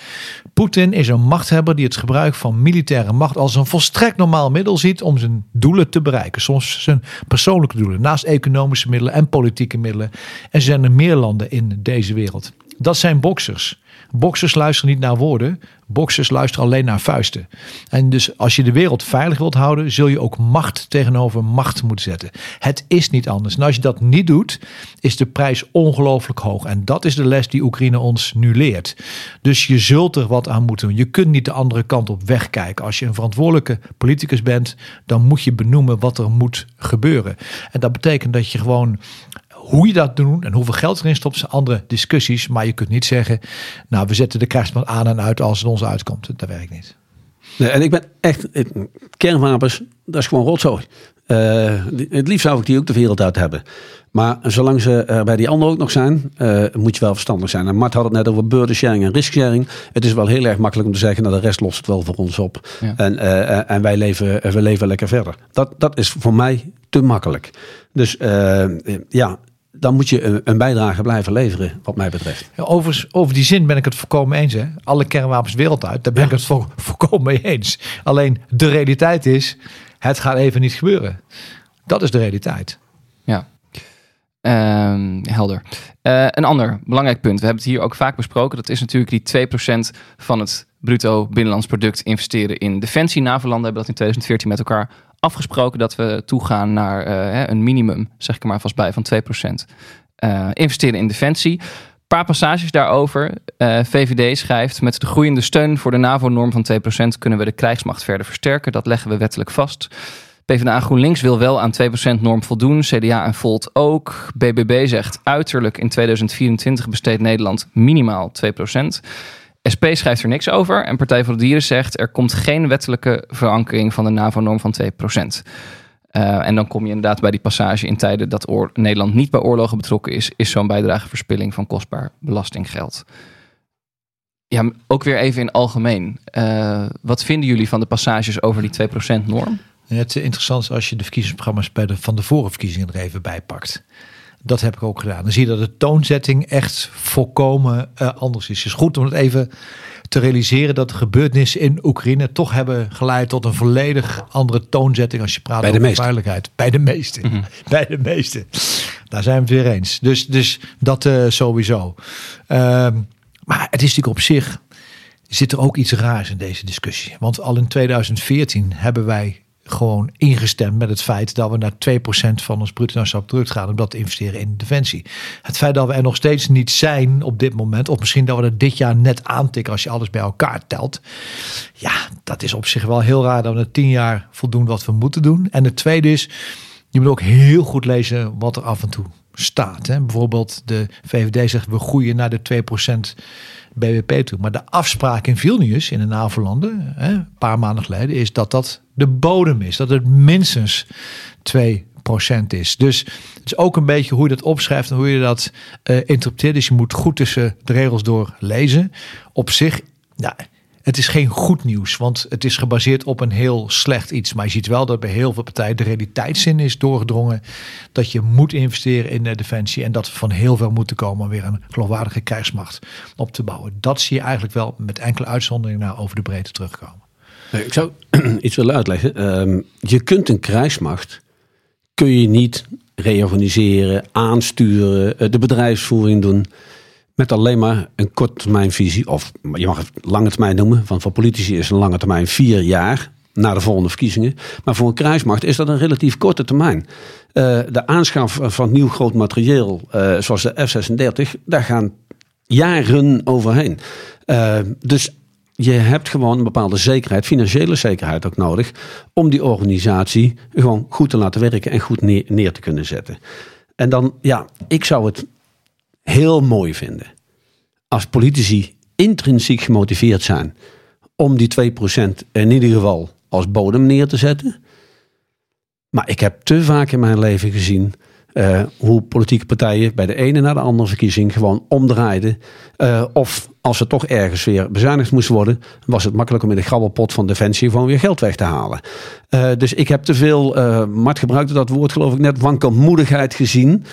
Poetin is een machthebber die het gebruik van militaire macht als een volstrekt normaal middel ziet om zijn doelen te bereiken. Soms zijn persoonlijke doelen, naast economische middelen en politieke middelen. En er zijn er meer landen in deze wereld. Dat zijn boxers. Boxers luisteren niet naar woorden. Boxers luisteren alleen naar vuisten. En dus als je de wereld veilig wilt houden, zul je ook macht tegenover macht moeten zetten. Het is niet anders. En als je dat niet doet, is de prijs ongelooflijk hoog. En dat is de les die Oekraïne ons nu leert. Dus je zult er wat aan moeten doen. Je kunt niet de andere kant op wegkijken. Als je een verantwoordelijke politicus bent, dan moet je benoemen wat er moet gebeuren. En dat betekent dat je gewoon hoe je dat doet en hoeveel geld erin stopt, zijn andere discussies. Maar je kunt niet zeggen, nou, we zetten de krijgsmacht aan en uit als het ons uitkomt. Dat werkt niet. Nee, en ik ben echt, kernwapens, dat is gewoon rotzooi. Uh, het liefst zou ik die ook de wereld uit hebben. Maar zolang ze er bij die anderen ook nog zijn, uh, moet je wel verstandig zijn. En Mart had het net over burden sharing en risk sharing. Het is wel heel erg makkelijk om te zeggen, nou de rest lost het wel voor ons op. En, uh, en wij leven, we leven lekker verder. Dat, dat is voor mij te makkelijk. Dus ja, dan moet je een, bijdrage blijven leveren, wat mij betreft. Ja, over, over die zin ben ik het volkomen eens. Hè? Alle kernwapens wereld uit, daar ben ik het vol, volkomen mee eens. Alleen de realiteit is, het gaat even niet gebeuren. Dat is de realiteit. Ja. Ehm, helder. Uh, een ander belangrijk punt. We hebben het hier ook vaak besproken. Dat is natuurlijk die 2% van het bruto binnenlands product investeren in defensie. NAVO-landen hebben dat in 2014 met elkaar afgesproken dat we toegaan naar uh, een minimum, zeg ik er maar vast bij, van 2% uh, eh, investeren in defensie. Een paar passages daarover. Eh, VVD schrijft: Met de groeiende steun voor de NAVO-norm van 2% kunnen we de krijgsmacht verder versterken. Dat leggen we wettelijk vast. PvdA GroenLinks wil wel aan 2% norm voldoen. CDA en Volt ook. BBB zegt uiterlijk in 2024 besteedt Nederland minimaal 2%. SP schrijft er niks over en Partij voor de Dieren zegt er komt geen wettelijke verankering van de NAVO-norm van 2%. Uh, en dan kom je inderdaad bij die passage in tijden dat Nederland niet bij oorlogen betrokken is, is zo'n bijdrage verspilling van kostbaar belastinggeld. Ja, ook weer even in algemeen. Uh, wat vinden jullie van de passages over die 2% norm? Het is interessant als je de verkiezingsprogramma's van de vorige verkiezingen er even bij pakt. Dat heb ik ook gedaan. Dan zie je dat de toonzetting echt volkomen uh, anders is. Het is goed om het even te realiseren dat de gebeurtenissen in Oekraïne toch hebben geleid tot een volledig andere toonzetting als je praat Bij over veiligheid. Bij de meesten. Mm Bij de meesten. Daar zijn we het weer eens. Dus, dus dat uh, sowieso. Uh, maar het is natuurlijk op zich zit er ook iets raars in deze discussie. Want al in 2014 hebben wij gewoon ingestemd met het feit dat we naar 2% van ons bruto nationaal product gaan om dat te investeren in defensie. Het feit dat we er nog steeds niet zijn op dit moment, of misschien dat we er dit jaar net aantikken als je alles bij elkaar telt. Ja, dat is op zich wel heel raar dat we na tien jaar voldoen wat we moeten doen. En het tweede is, je moet ook heel goed lezen wat er af en toe staat. Hè. Bijvoorbeeld de VVD zegt we groeien naar de 2% BBP toe. Maar de afspraak in Vilnius, in de NAVO-landen, een paar maanden geleden, is dat dat de bodem is. Dat het minstens 2% is. Dus het is ook een beetje hoe je dat opschrijft en hoe je dat uh, interpreteert. Dus je moet goed tussen de regels door lezen. Op zich, ja, het is geen goed nieuws, want het is gebaseerd op een heel slecht iets. Maar je ziet wel dat bij heel veel partijen de realiteitszin is doorgedrongen. Dat je moet investeren in de defensie en dat we van heel veel moeten komen om weer een geloofwaardige krijgsmacht op te bouwen. Dat zie je eigenlijk wel met enkele uitzonderingen naar over de breedte terugkomen. Ik zou iets willen uitleggen. Ehm, je kunt een krijgsmacht, kun je niet reorganiseren, aansturen, eh, de bedrijfsvoering doen met alleen maar een korttermijnvisie, of je mag het lange termijn noemen, want voor politici is een lange termijn vier jaar na de volgende verkiezingen. Maar voor een krijgsmacht is dat een relatief korte termijn. Uh, de aanschaf van nieuw groot materieel, uh, zoals de F-36, daar gaan jaren overheen. Uh, dus je hebt gewoon een bepaalde zekerheid, financiële zekerheid ook nodig, om die organisatie gewoon goed te laten werken en goed neer te kunnen zetten. En dan, ja, ik zou het heel mooi vinden als politici intrinsiek gemotiveerd zijn om die 2% in ieder geval als bodem neer te zetten. Maar ik heb te vaak in mijn leven gezien uh, hoe politieke partijen bij de ene naar de andere verkiezing gewoon omdraaiden. Uh, of als er toch ergens weer bezuinigd moest worden, was het makkelijk om in de grabbelpot van Defensie gewoon weer geld weg te halen. Uh, dus ik heb te veel, Mart gebruikte dat woord geloof ik net, wankelmoedigheid gezien.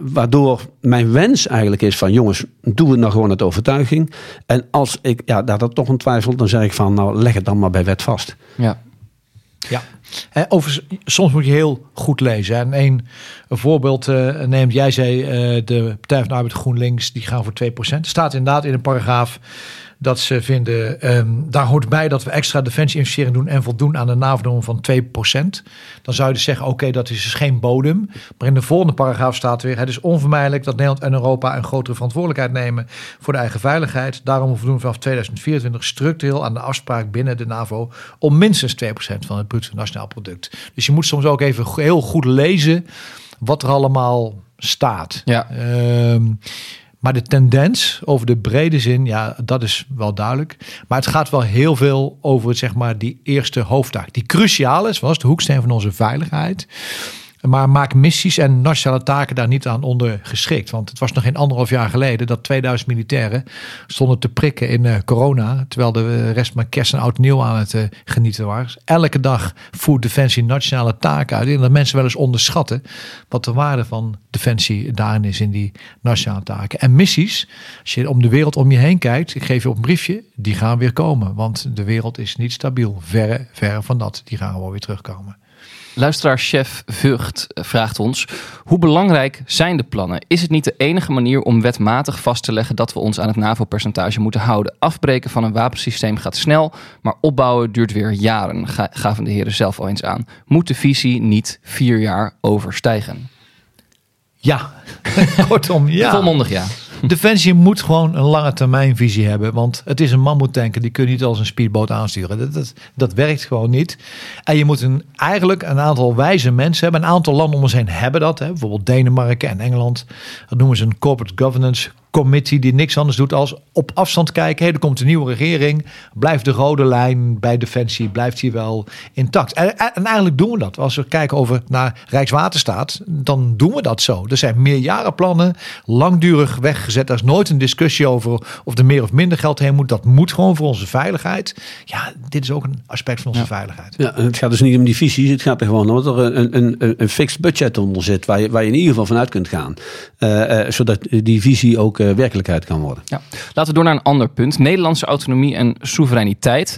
waardoor mijn wens eigenlijk is van jongens, doe het nou gewoon uit overtuiging. En als ik ja, daar dat toch een twijfel, dan zeg ik van nou leg het dan maar bij wet vast. Ja. Ja, over, soms moet je heel goed lezen. En een, een voorbeeld uh, neemt, jij zei uh, de Partij van de Arbeid GroenLinks, die gaan voor 2%. Er staat inderdaad in een paragraaf dat ze vinden, um, daar hoort bij dat we extra defensie-investeringen doen en voldoen aan de NAVO van 2%. Dan zou je dus zeggen, oké, dat is dus geen bodem. Maar in de volgende paragraaf staat weer, het is onvermijdelijk dat Nederland en Europa een grotere verantwoordelijkheid nemen voor de eigen veiligheid. Daarom voldoen we vanaf 2024 structureel aan de afspraak binnen de NAVO om minstens 2% van het bruto nationaal product. Dus je moet soms ook even heel goed lezen wat er allemaal staat. Ja. Um, maar de tendens over de brede zin, ja, dat is wel duidelijk. Maar het gaat wel heel veel over zeg maar, die eerste hoofdtaak. Die cruciaal is, was de hoeksteen van onze veiligheid. Maar maak missies en nationale taken daar niet aan onder geschikt. Want het was nog geen anderhalf jaar geleden dat 2000 militairen stonden te prikken in uh, corona. Terwijl de rest maar kerst en oud nieuw aan het uh, genieten was. Elke dag voert Defensie nationale taken uit. En dat mensen wel eens onderschatten wat de waarde van Defensie daarin is in die nationale taken. En missies, als je om de wereld om je heen kijkt, ik geef je op een briefje, die gaan weer komen. Want de wereld is niet stabiel. Verre, verre van dat. Die gaan gewoon weer terugkomen. Luisteraar Chef Vught vraagt ons: hoe belangrijk zijn de plannen? Is het niet de enige manier om wetmatig vast te leggen dat we ons aan het NAVO-percentage moeten houden? Afbreken van een wapensysteem gaat snel, maar opbouwen duurt weer jaren, gaven de heren zelf al eens aan. Moet de visie niet vier jaar overstijgen? Ja, kortom ja. Volmondig ja. Defensie moet gewoon een lange termijn visie hebben. Want het is een mammoetanker. Die kun je niet als een speedboot aansturen. Dat, dat, dat werkt gewoon niet. En je moet een, eigenlijk een aantal wijze mensen hebben. Een aantal landen om ons heen hebben dat. Hè. Bijvoorbeeld Denemarken en Engeland. Dat noemen ze een corporate governance committee die niks anders doet als op afstand kijken. Hey, er komt een nieuwe regering. Blijft de rode lijn bij Defensie, blijft hier wel intact. En, en eigenlijk doen we dat. Als we kijken over naar Rijkswaterstaat, dan doen we dat zo. Er zijn meerjarenplannen, langdurig weggezet. Er is nooit een discussie over of er meer of minder geld heen moet. Dat moet gewoon voor onze veiligheid. Ja, dit is ook een aspect van onze veiligheid. Ja, het gaat dus niet om die visies. Het gaat er gewoon om dat er een, een, een fixed budget onder zit waar je, waar je in ieder geval vanuit kunt gaan. Uh, uh, zodat die visie ook werkelijkheid kan worden. Ja. Laten we door naar een ander punt. Nederlandse autonomie en soevereiniteit.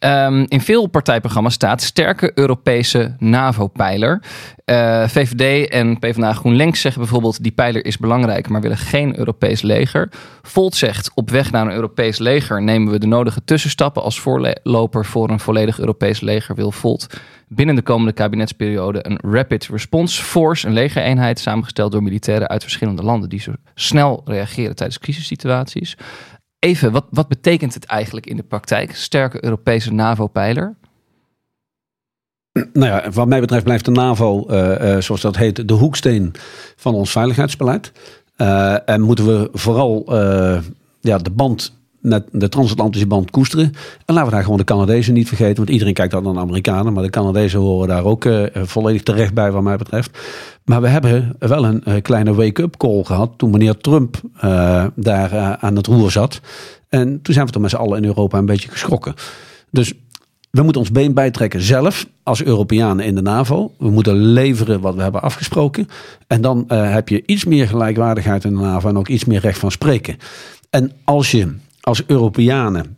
Um, in veel partijprogramma's staat sterke Europese NAVO-pijler. Uh, VVD en PvdA GroenLinks zeggen bijvoorbeeld die pijler is belangrijk, maar willen geen Europees leger. Volt zegt op weg naar een Europees leger nemen we de nodige tussenstappen. Als voorloper voor een volledig Europees leger wil Volt binnen de komende kabinetsperiode een Rapid Response Force, een legereenheid samengesteld door militairen uit verschillende landen die zo snel reageren tijdens crisissituaties. Even, wat, wat betekent het eigenlijk in de praktijk? Sterke Europese NAVO-pijler? Nou ja, wat mij betreft blijft de NAVO, uh, uh, zoals dat heet, de hoeksteen van ons veiligheidsbeleid. Uh, en moeten we vooral ja, de band de transatlantische band koesteren. En laten we daar gewoon de Canadezen niet vergeten. Want iedereen kijkt dan naar de Amerikanen. Maar de Canadezen horen daar ook uh, volledig terecht bij wat mij betreft. Maar we hebben wel een uh, kleine wake-up call gehad. Toen meneer Trump daar aan het roer zat. En toen zijn we toch met z'n allen in Europa een beetje geschrokken. Dus we moeten ons been bijtrekken zelf als Europeanen in de NAVO. We moeten leveren wat we hebben afgesproken. En dan heb je iets meer gelijkwaardigheid in de NAVO en ook iets meer recht van spreken. En als je als Europeanen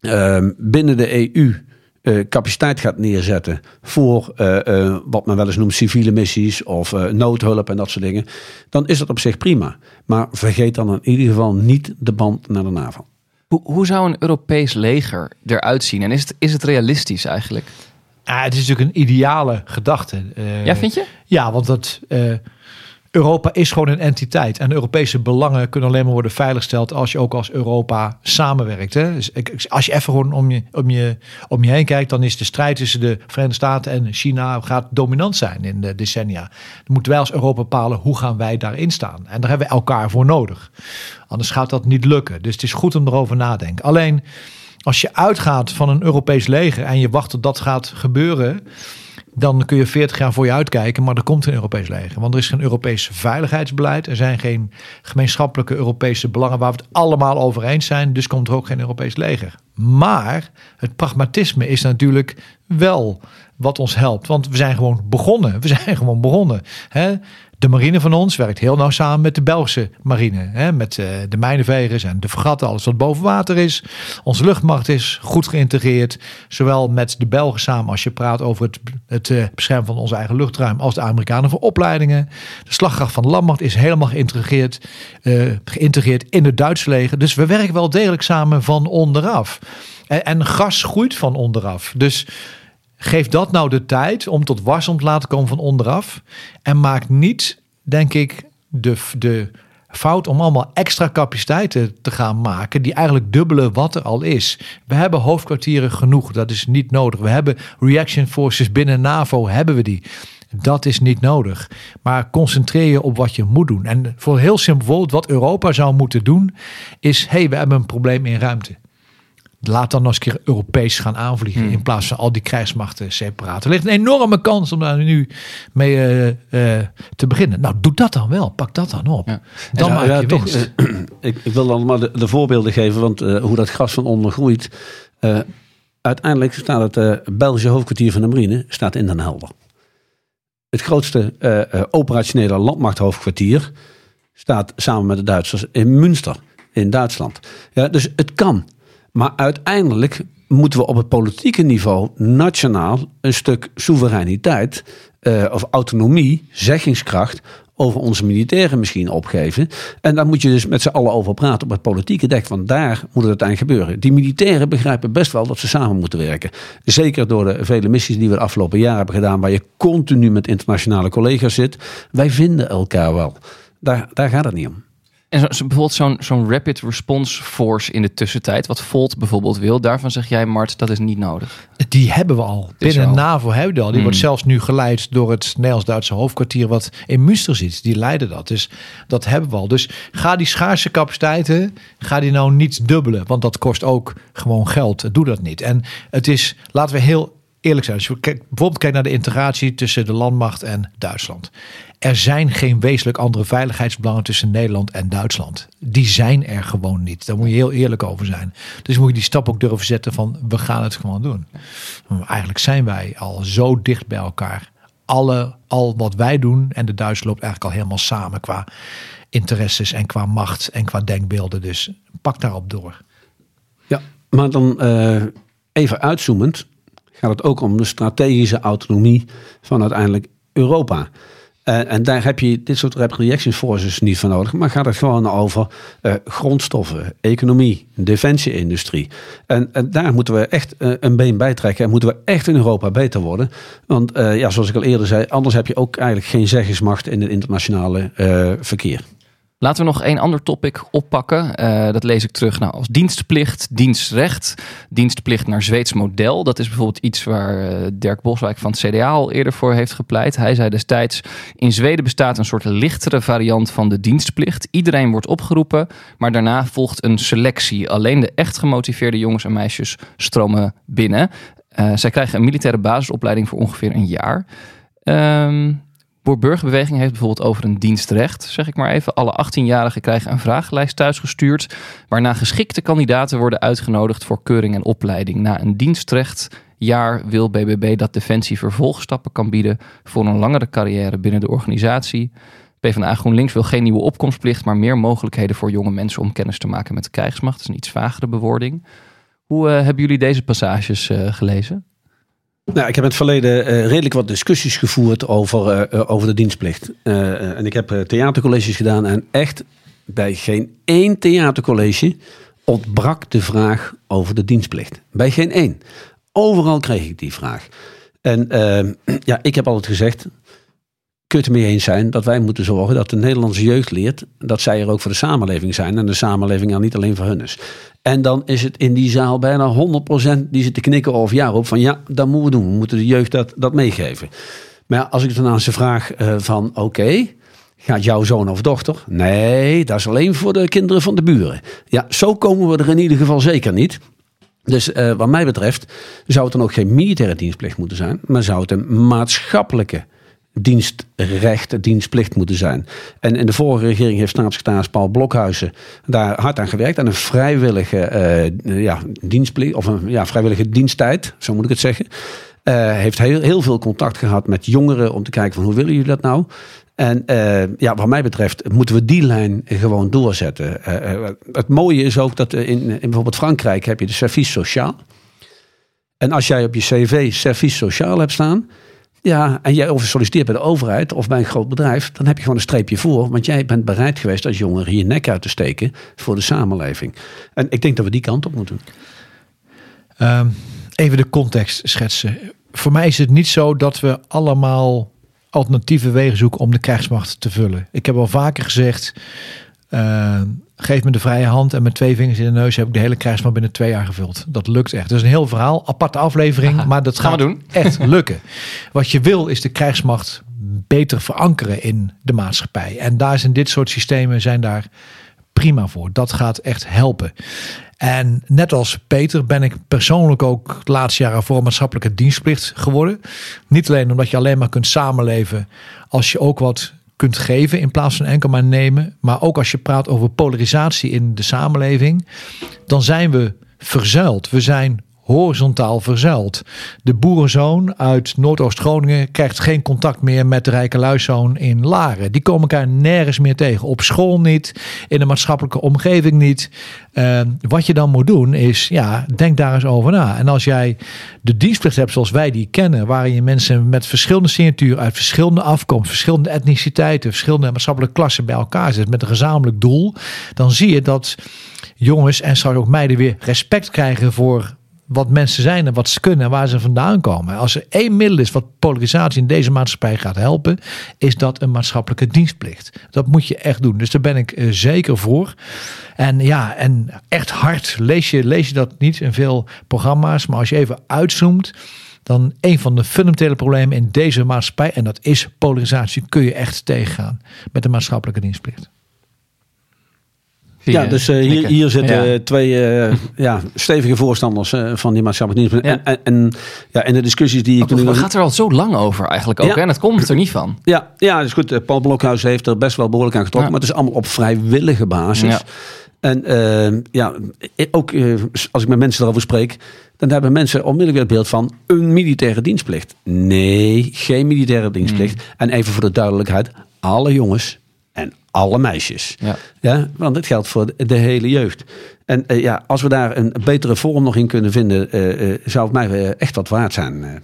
uh, binnen de EU uh, eh, capaciteit gaat neerzetten voor uh, wat men wel eens noemt civiele missies of noodhulp en dat soort dingen, dan is dat op zich prima. Maar vergeet dan in ieder geval niet de band naar de NAVO. Hoe, hoe zou een Europees leger eruit zien en is het, is het realistisch eigenlijk? Ah, het is natuurlijk een ideale gedachte. ja, vind je? Ja, want dat Europa is gewoon een entiteit. En Europese belangen kunnen alleen maar worden veiliggesteld als je ook als Europa samenwerkt. Hè? Dus als je even gewoon om je, om, je, om je heen kijkt, dan is de strijd tussen de Verenigde Staten en China gaat dominant zijn in de decennia. Dan moeten wij als Europa bepalen hoe gaan wij daarin staan. En daar hebben we elkaar voor nodig. Anders gaat dat niet lukken. Dus het is goed om erover na te. Alleen als je uitgaat van een Europees leger en je wacht tot dat gaat gebeuren dan kun je 40 jaar voor je uitkijken, maar er komt een Europees leger. Want er is geen Europees veiligheidsbeleid. Er zijn geen gemeenschappelijke Europese belangen waar we het allemaal over eens zijn. Dus komt er ook geen Europees leger. Maar het pragmatisme is natuurlijk wel wat ons helpt. Want we zijn gewoon begonnen. We zijn gewoon begonnen. Hè? De marine van ons werkt heel nauw samen met de Belgische marine. Hè, met uh, de mijnenvegers en de vergatten, alles wat boven water is. Onze luchtmacht is goed geïntegreerd. Zowel met de Belgen samen als je praat over het, het uh, beschermen van onze eigen luchtruim. Als de Amerikanen voor opleidingen. De slagkracht van de landmacht is helemaal geïntegreerd, uh, geïntegreerd in het Duitse leger. Dus we werken wel degelijk samen van onderaf. En, en gas groeit van onderaf. Dus Geef dat nou de tijd om tot warsom te laten komen van onderaf. En maak niet, denk ik, de, de fout om allemaal extra capaciteiten te gaan maken. die eigenlijk dubbele wat er al is. We hebben hoofdkwartieren genoeg, dat is niet nodig. We hebben reaction forces binnen NAVO, hebben we die. Dat is niet nodig. Maar concentreer je op wat je moet doen. En voor heel simpel wat Europa zou moeten doen, is: hé, hey, we hebben een probleem in ruimte laat dan nog eens een keer Europees gaan aanvliegen. Hmm. In plaats van al die krijgsmachten separaat. Er ligt een enorme kans om daar nu mee uh, uh, te beginnen. Nou, doe dat dan wel. Pak dat dan op. Ja. Dan ja, maak ja, je toch, winst. uh, ik, ik, wil dan maar de, de voorbeelden geven. Want hoe dat gras van onder groeit. uiteindelijk staat het Belgische hoofdkwartier van de marine staat in Den Helder. Het grootste operationele landmachthoofdkwartier staat samen met de Duitsers in Münster in Duitsland. Ja, dus het kan. Maar uiteindelijk moeten we op het politieke niveau nationaal een stuk soevereiniteit uh, of autonomie, zeggingskracht over onze militairen misschien opgeven. En daar moet je dus met z'n allen over praten op het politieke dek. Want daar moet het uiteindelijk gebeuren. Die militairen begrijpen best wel dat ze samen moeten werken. Zeker door de vele missies die we de afgelopen jaren hebben gedaan. Waar je continu met internationale collega's zit. Wij vinden elkaar wel. Daar, daar gaat het niet om. En zo, bijvoorbeeld zo'n zo'n Rapid Response Force in de tussentijd, wat Volt bijvoorbeeld wil, daarvan zeg jij, Mart, dat is niet nodig. Die hebben we al. Binnen al. NAVO hebben we al. Die Hmm. wordt zelfs nu geleid door het Nederlands-Duitse hoofdkwartier wat in Münster zit. Die leiden dat. Dus dat hebben we al. Dus ga die schaarse capaciteiten, ga die nou niet dubbelen. Want dat kost ook gewoon geld. Doe dat niet. En het is, laten we heel eerlijk zijn. Als je bijvoorbeeld kijkt naar de integratie tussen de landmacht en Duitsland. Er zijn geen wezenlijk andere veiligheidsbelangen tussen Nederland en Duitsland. Die zijn er gewoon niet. Daar moet je heel eerlijk over zijn. Dus moet je die stap ook durven zetten van we gaan het gewoon doen. Maar eigenlijk zijn wij al zo dicht bij elkaar. Alle, al wat wij doen en de Duits loopt eigenlijk al helemaal samen qua interesses en qua macht en qua denkbeelden. Dus pak daarop door. Ja, maar dan uh, even uitzoomend gaat het ook om de strategische autonomie van uiteindelijk Europa. Uh, en daar heb je dit soort reaction forces niet van nodig. Maar gaat het gewoon over uh, grondstoffen, economie, defensieindustrie. En, en, daar moeten we echt uh, een been bij trekken. En moeten we echt in Europa beter worden. Want ja, zoals ik al eerder zei, anders heb je ook eigenlijk geen zeggingsmacht in het internationale verkeer. Laten we nog één ander topic oppakken. Uh, dat lees ik terug nou, als dienstplicht, dienstrecht, dienstplicht naar Zweeds model. Dat is bijvoorbeeld iets waar uh, Dirk Boswijk van het CDA al eerder voor heeft gepleit. Hij zei destijds, in Zweden bestaat een soort lichtere variant van de dienstplicht. Iedereen wordt opgeroepen, maar daarna volgt een selectie. Alleen de echt gemotiveerde jongens en meisjes stromen binnen. Uh, zij krijgen een militaire basisopleiding voor ongeveer een jaar. Um, Boer-burgerbeweging heeft bijvoorbeeld over een dienstrecht, zeg ik maar even. Alle 18-jarigen krijgen een vragenlijst thuisgestuurd, waarna geschikte kandidaten worden uitgenodigd voor keuring en opleiding. Na een dienstrechtjaar wil BBB dat Defensie vervolgstappen kan bieden voor een langere carrière binnen de organisatie. PvdA GroenLinks wil geen nieuwe opkomstplicht, maar meer mogelijkheden voor jonge mensen om kennis te maken met de krijgsmacht. Dat is een iets vagere bewoording. Hoe uh, hebben jullie deze passages uh, gelezen? Nou, ik heb in het verleden uh, redelijk wat discussies gevoerd over, uh, over de dienstplicht. En ik heb theatercolleges gedaan en echt bij geen één theatercollege ontbrak de vraag over de dienstplicht. Bij geen één. Overal kreeg ik die vraag. En ja, ik heb altijd gezegd, kun je het ermee eens zijn dat wij moeten zorgen dat de Nederlandse jeugd leert dat zij er ook voor de samenleving zijn en de samenleving er niet alleen voor hun is. En dan is het in die zaal bijna 100% die zit te knikken of ja op van ja, dat moeten we doen. We moeten de jeugd dat, dat meegeven. Maar als ik dan aan ze vraag uh, van oké, gaat jouw zoon of dochter? Nee, dat is alleen voor de kinderen van de buren. Ja, zo komen we er in ieder geval zeker niet. Dus uh, wat mij betreft zou het dan ook geen militaire dienstplicht moeten zijn, maar zou het een maatschappelijke dienstrecht, dienstplicht moeten zijn. En in de vorige regering heeft staatssecretaris Paul Blokhuizen daar hard aan gewerkt. Aan een vrijwillige uh, ja, dienstplicht, of een ja, vrijwillige diensttijd, zo moet ik het zeggen. Uh, heeft heel, heel veel contact gehad met jongeren om te kijken van hoe willen jullie dat nou? En uh, ja, wat mij betreft moeten we die lijn gewoon doorzetten. Het mooie is ook dat in, in bijvoorbeeld Frankrijk heb je de service sociaal. En als jij op je cv service sociaal hebt staan, ja, en jij of solliciteert bij de overheid of bij een groot bedrijf, dan heb je gewoon een streepje voor. Want jij bent bereid geweest als jongere je nek uit te steken voor de samenleving. En ik denk dat we die kant op moeten. Um, even de context schetsen. Voor mij is het niet zo dat we allemaal alternatieve wegen zoeken om de krijgsmacht te vullen. Ik heb al vaker gezegd, uh, geef me de vrije hand en met twee vingers in de neus heb ik de hele krijgsmacht binnen twee jaar gevuld. Dat lukt echt. Dat is een heel verhaal, aparte aflevering, maar dat gaan gaat we doen. echt lukken. Wat je wil is de krijgsmacht beter verankeren in de maatschappij. En daar zijn dit soort systemen zijn daar prima voor. Dat gaat echt helpen. En net als Peter ben ik persoonlijk ook de laatste jaren voor maatschappelijke dienstplicht geworden. Niet alleen omdat je alleen maar kunt samenleven als je ook wat kunt geven in plaats van enkel maar nemen. Maar ook als je praat over polarisatie in de samenleving, dan zijn we verzuild. We zijn horizontaal verzuild. De boerenzoon uit Noordoost-Groningen krijgt geen contact meer met de rijke luiszoon in Laren. Die komen elkaar nergens meer tegen. Op school niet, in de maatschappelijke omgeving niet. Uh, wat je dan moet doen is, ja, denk daar eens over na. En als jij de dienstplicht hebt zoals wij die kennen, waarin je mensen met verschillende signatuur uit verschillende afkomst, verschillende etniciteiten, verschillende maatschappelijke klassen bij elkaar zet met een gezamenlijk doel, dan zie je dat jongens en straks ook meiden weer respect krijgen voor wat mensen zijn en wat ze kunnen en waar ze vandaan komen. Als er één middel is wat polarisatie in deze maatschappij gaat helpen, is dat een maatschappelijke dienstplicht. Dat moet je echt doen. Dus daar ben ik uh, zeker voor. En ja, en echt hard lees je, lees je dat niet in veel programma's, maar als je even uitzoomt. Dan een van de fundamentele problemen in deze maatschappij, en dat is polarisatie, kun je echt tegengaan met de maatschappelijke dienstplicht. Ja, dus uh, hier, hier zitten ja. twee uh, ja, stevige voorstanders uh, van die maatschappelijke dienst. Ja. En, en, ja, en de discussies die ik nu... Het gaat er al zo lang over eigenlijk ook. Ja. En het komt er niet van. Ja, ja is goed. Paul Blokhuis heeft er best wel behoorlijk aan getrokken. Maar het is allemaal op vrijwillige basis. En ja, ook als ik met mensen erover spreek... dan hebben mensen onmiddellijk weer het beeld van een militaire dienstplicht. Nee, geen militaire dienstplicht. Mm. En even voor de duidelijkheid, alle jongens en alle meisjes. Ja. ja, want het geldt voor de hele jeugd. En uh, ja, als we daar een betere vorm nog in kunnen vinden, uh, uh, zou het mij echt wat waard zijn.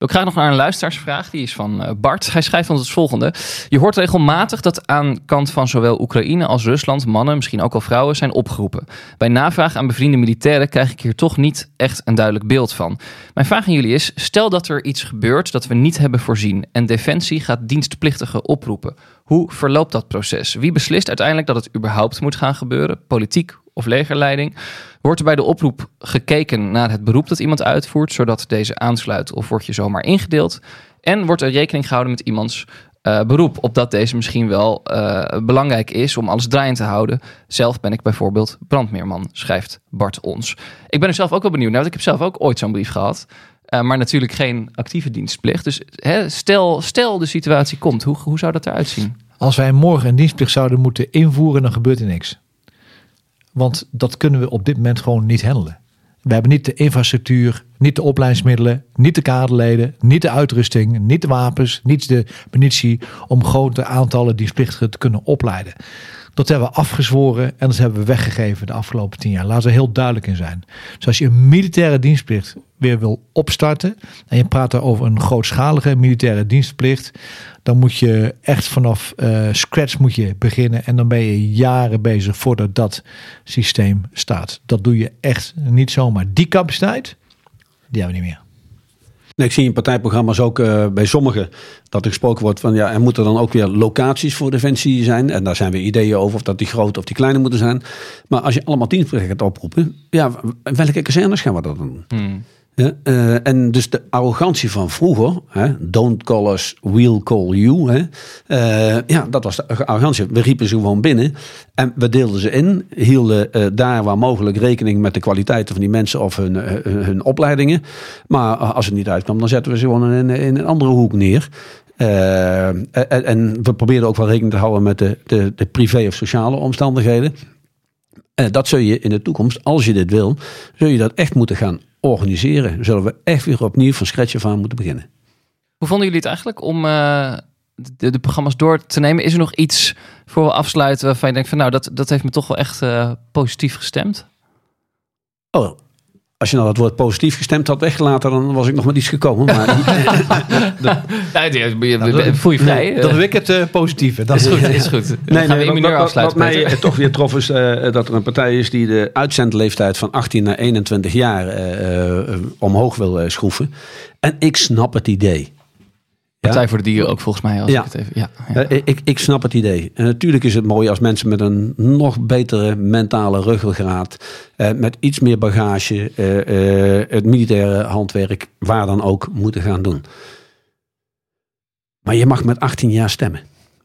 Ik ga nog naar een luisteraarsvraag. Die is van Bart. Hij schrijft ons het volgende. Je hoort regelmatig dat aan kant van zowel Oekraïne als Rusland mannen, misschien ook al vrouwen, zijn opgeroepen. Bij navraag aan bevriende militairen krijg ik hier toch niet echt een duidelijk beeld van. Mijn vraag aan jullie is: stel dat er iets gebeurt dat we niet hebben voorzien en Defensie gaat dienstplichtigen oproepen. Hoe verloopt dat proces? Wie beslist uiteindelijk dat het überhaupt moet gaan gebeuren? Politiek of legerleiding? Wordt er bij de oproep gekeken naar het beroep dat iemand uitvoert, zodat deze aansluit of word je zomaar ingedeeld? En wordt er rekening gehouden met iemands uh, beroep, opdat deze misschien wel uh, belangrijk is om alles draaiend te houden. Zelf ben ik bijvoorbeeld brandmeerman, schrijft Bart ons. Ik ben er zelf ook wel benieuwd naar, want ik heb zelf ook ooit zo'n brief gehad. Uh, maar natuurlijk geen actieve dienstplicht. Dus hè, stel, stel de situatie komt, hoe, hoe zou dat eruit zien? Als wij morgen een dienstplicht zouden moeten invoeren, dan gebeurt er niks. Want dat kunnen we op dit moment gewoon niet handelen. We hebben niet de infrastructuur, niet de opleidingsmiddelen, niet de kaderleden, niet de uitrusting, niet de wapens, niet de munitie om grote aantallen dienstplichtigen te kunnen opleiden. Dat hebben we afgezworen en dat hebben we weggegeven de afgelopen tien jaar. Laten we heel duidelijk in zijn. Dus als je een militaire dienstplicht weer wil opstarten en je praat daar over een grootschalige militaire dienstplicht, dan moet je echt vanaf uh, scratch moet je beginnen en dan ben je jaren bezig voordat dat systeem staat. Dat doe je echt niet zomaar. Die capaciteit, die hebben we niet meer. Nee, ik zie in partijprogramma's ook uh, bij sommigen dat er gesproken wordt van ja, er moeten dan ook weer locaties voor defensie zijn. En daar zijn weer ideeën over of dat die grote of die kleine moeten zijn. Maar als je allemaal dienstplicht gaat oproepen, ja, welke kazernes gaan we dat doen? Hmm. Uh, en dus de arrogantie van vroeger, hè, don't call us, we'll call you. Hè, uh, ja, dat was de arrogantie. We riepen ze gewoon binnen en we deelden ze in. Hielden uh, daar waar mogelijk rekening met de kwaliteiten van die mensen of hun, hun opleidingen. Maar als het niet uitkwam, dan zetten we ze gewoon in, in een andere hoek neer. En, en, we probeerden ook wel rekening te houden met de, de, de privé- of sociale omstandigheden. dat zul je in de toekomst, als je dit wil, zul je dat echt moeten gaan organiseren. Zullen we echt weer opnieuw van scratch af aan moeten beginnen. Hoe vonden jullie het eigenlijk om uh, de, de, programma's door te nemen? Is er nog iets voor we afsluiten waarvan je denkt van nou, dat, dat heeft me toch wel echt uh, positief gestemd? Oh, als je nou dat woord positief gestemd had weggelaten, dan was ik nog met iets gekomen. Maar dat, ja, voel je vrij. Dat wil ik het uh, positieve. Dat is goed. Is goed. Nee, nee, wat, wat, wat mij toch weer trof is uh, dat er een partij is die de uitzendleeftijd van 18 naar 21 jaar uh, omhoog wil schroeven. En ik snap het idee. Partij voor de Dieren ook volgens mij. Als ja. Ik, het even, ja, ja. ik, ik snap het idee. En natuurlijk is het mooi als mensen met een nog betere mentale ruggengraat, eh, met iets meer bagage, eh, eh, het militaire handwerk, waar dan ook, moeten gaan doen. Maar je mag met 18 jaar stemmen.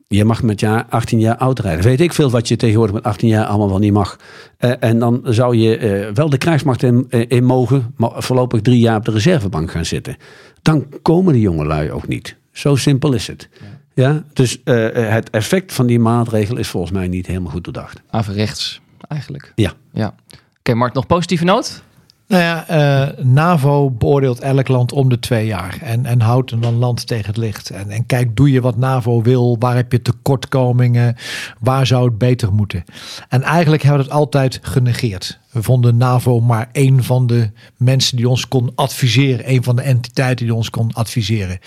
Je mag met jaar 18 jaar oud rijden. Weet ik veel wat je tegenwoordig met 18 jaar allemaal wel niet mag. Uh, en dan zou je uh, wel de krijgsmacht in, in, mogen, maar voorlopig drie jaar op de reservebank gaan zitten. Dan komen de jongelui ook niet. Zo simpel is het. Ja. ja? Dus uh, het effect van die maatregel is volgens mij niet helemaal goed doordacht. Averechts, eigenlijk. Ja. ja. Oké, okay, Mart, nog positieve noot? Nou ja, uh, NAVO beoordeelt elk land om de twee jaar. En, en houdt een land tegen het licht. En, en kijk, doe je wat NAVO wil? Waar heb je tekortkomingen? Waar zou het beter moeten? En eigenlijk hebben we het altijd genegeerd. We vonden NAVO maar een van de mensen die ons kon adviseren. Een van de entiteiten die ons kon adviseren.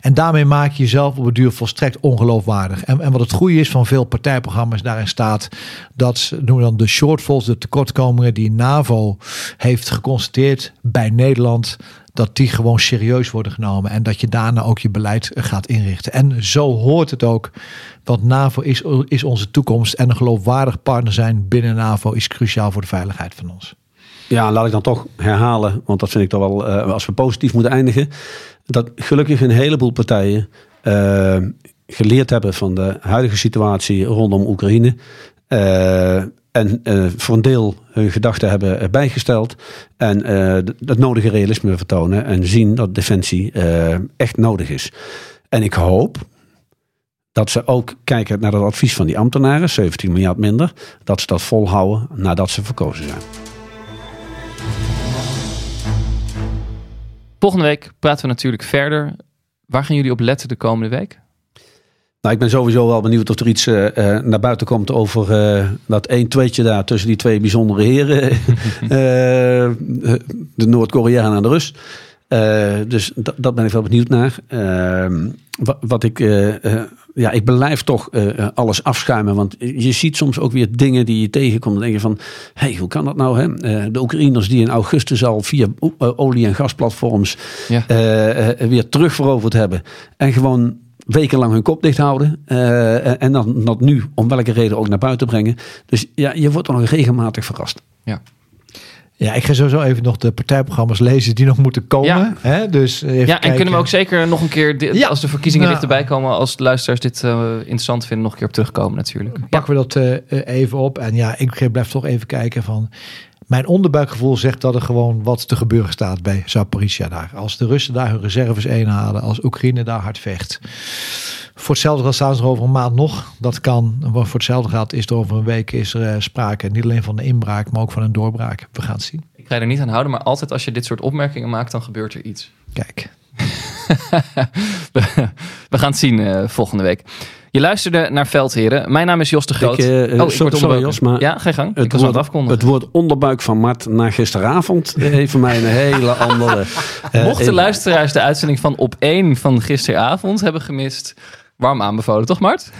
En daarmee maak je jezelf op het duur volstrekt ongeloofwaardig. En, en wat het goede is van veel partijprogramma's daarin staat. Dat noemen we dan de shortfalls, de tekortkomingen die NAVO heeft geconstateerd bij Nederland dat die gewoon serieus worden genomen en dat je daarna ook je beleid gaat inrichten. En zo hoort het ook, want NAVO is, is onze toekomst en een geloofwaardig partner zijn binnen NAVO is cruciaal voor de veiligheid van ons. Ja, laat ik dan toch herhalen, want dat vind ik toch wel, uh, als we positief moeten eindigen, dat gelukkig een heleboel partijen uh, geleerd hebben van de huidige situatie rondom Oekraïne. En uh, voor een deel hun gedachten hebben bijgesteld. En het nodige realisme vertonen. En zien dat defensie uh, echt nodig is. En ik hoop dat ze ook kijken naar het advies van die ambtenaren. 17 miljard minder. Dat ze dat volhouden nadat ze verkozen zijn. Volgende week praten we natuurlijk verder. Waar gaan jullie op letten de komende week? Nou, ik ben sowieso wel benieuwd of er iets uh, naar buiten komt over uh, dat 1 tweetje daar tussen die twee bijzondere heren. de Noord-Koreaan en de Rus. dus dat ben ik wel benieuwd naar. Ehm, wat, wat, ik, ja, ik blijf toch alles afschuimen. Want je ziet soms ook weer dingen die je tegenkomt. Dan denk je van, hé, hey, hoe kan dat nou? Hè? de Oekraïners die in augustus al via olie- en gasplatforms ja. weer terugveroverd hebben. En gewoon wekenlang hun kop dicht houden. Uh, en dan dat nu om welke reden ook naar buiten brengen. Dus ja, je wordt er nog regelmatig verrast. Ja. Ja, ik ga sowieso even nog de partijprogramma's lezen die nog moeten komen. Ja, hè? Dus even ja en kijken. kunnen we ook zeker nog een keer, ja. als de verkiezingen nou, dichterbij komen, als de luisteraars dit uh, interessant vinden, nog een keer op terugkomen natuurlijk. Pakken we dat uh, even op. En ja, ik blijf toch even kijken van... Mijn onderbuikgevoel zegt dat er gewoon wat te gebeuren staat bij Zaporizhia daar. Als de Russen daar hun reserves inhalen, als Oekraïne daar hard vecht. Voor hetzelfde geld staan ze er over een maand nog. Dat kan. Voor hetzelfde geld is er over een week is er sprake. Niet alleen van een inbraak, maar ook van een doorbraak. We gaan het zien. Ik ga er niet aan houden, maar altijd als je dit soort opmerkingen maakt, dan gebeurt er iets. Kijk. We gaan het zien uh, volgende week. Je luisterde naar Veldheren. Mijn naam is Jos de Groot. Ik, uh, oh, ik sorry, sorry Jos, maar ja, ga je gang. Het, ik woord, afkondigen. het woord onderbuik van Mart na gisteravond heeft voor mij een hele andere... Uh, Mochten luisteraars de uitzending van Op 1 van gisteravond hebben gemist... warm aanbevolen, toch Mart?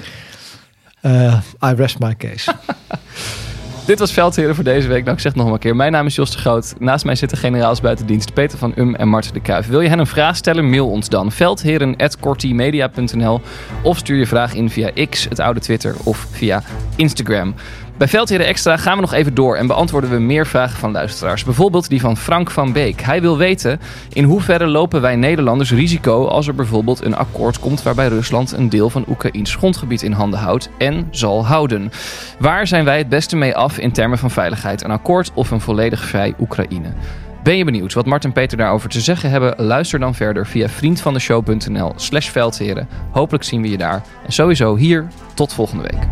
Uh, I rest my case. Dit was Veldheren voor deze week. Ik zeg nog een keer. Mijn naam is Jos de Groot. Naast mij zitten generaals buitendienst Peter van Um en Mart de Kuif. Wil je hen een vraag stellen? Mail ons dan. Veldheren.kortimedia.nl Of stuur je vraag in via X, het oude Twitter, of via Instagram. Bij Veldheren Extra gaan we nog even door en beantwoorden we meer vragen van luisteraars. Bijvoorbeeld die van Frank van Beek. Hij wil weten in hoeverre lopen wij Nederlanders risico als er bijvoorbeeld een akkoord komt waarbij Rusland een deel van Oekraïns grondgebied in handen houdt en zal houden. Waar zijn wij het beste mee af in termen van veiligheid? Een akkoord of een volledig vrij Oekraïne? Ben je benieuwd wat Mart en Peter daarover te zeggen hebben? Luister dan verder via vriendvandeshow.nl slash veldheren. Hopelijk zien we je daar. En sowieso hier, tot volgende week.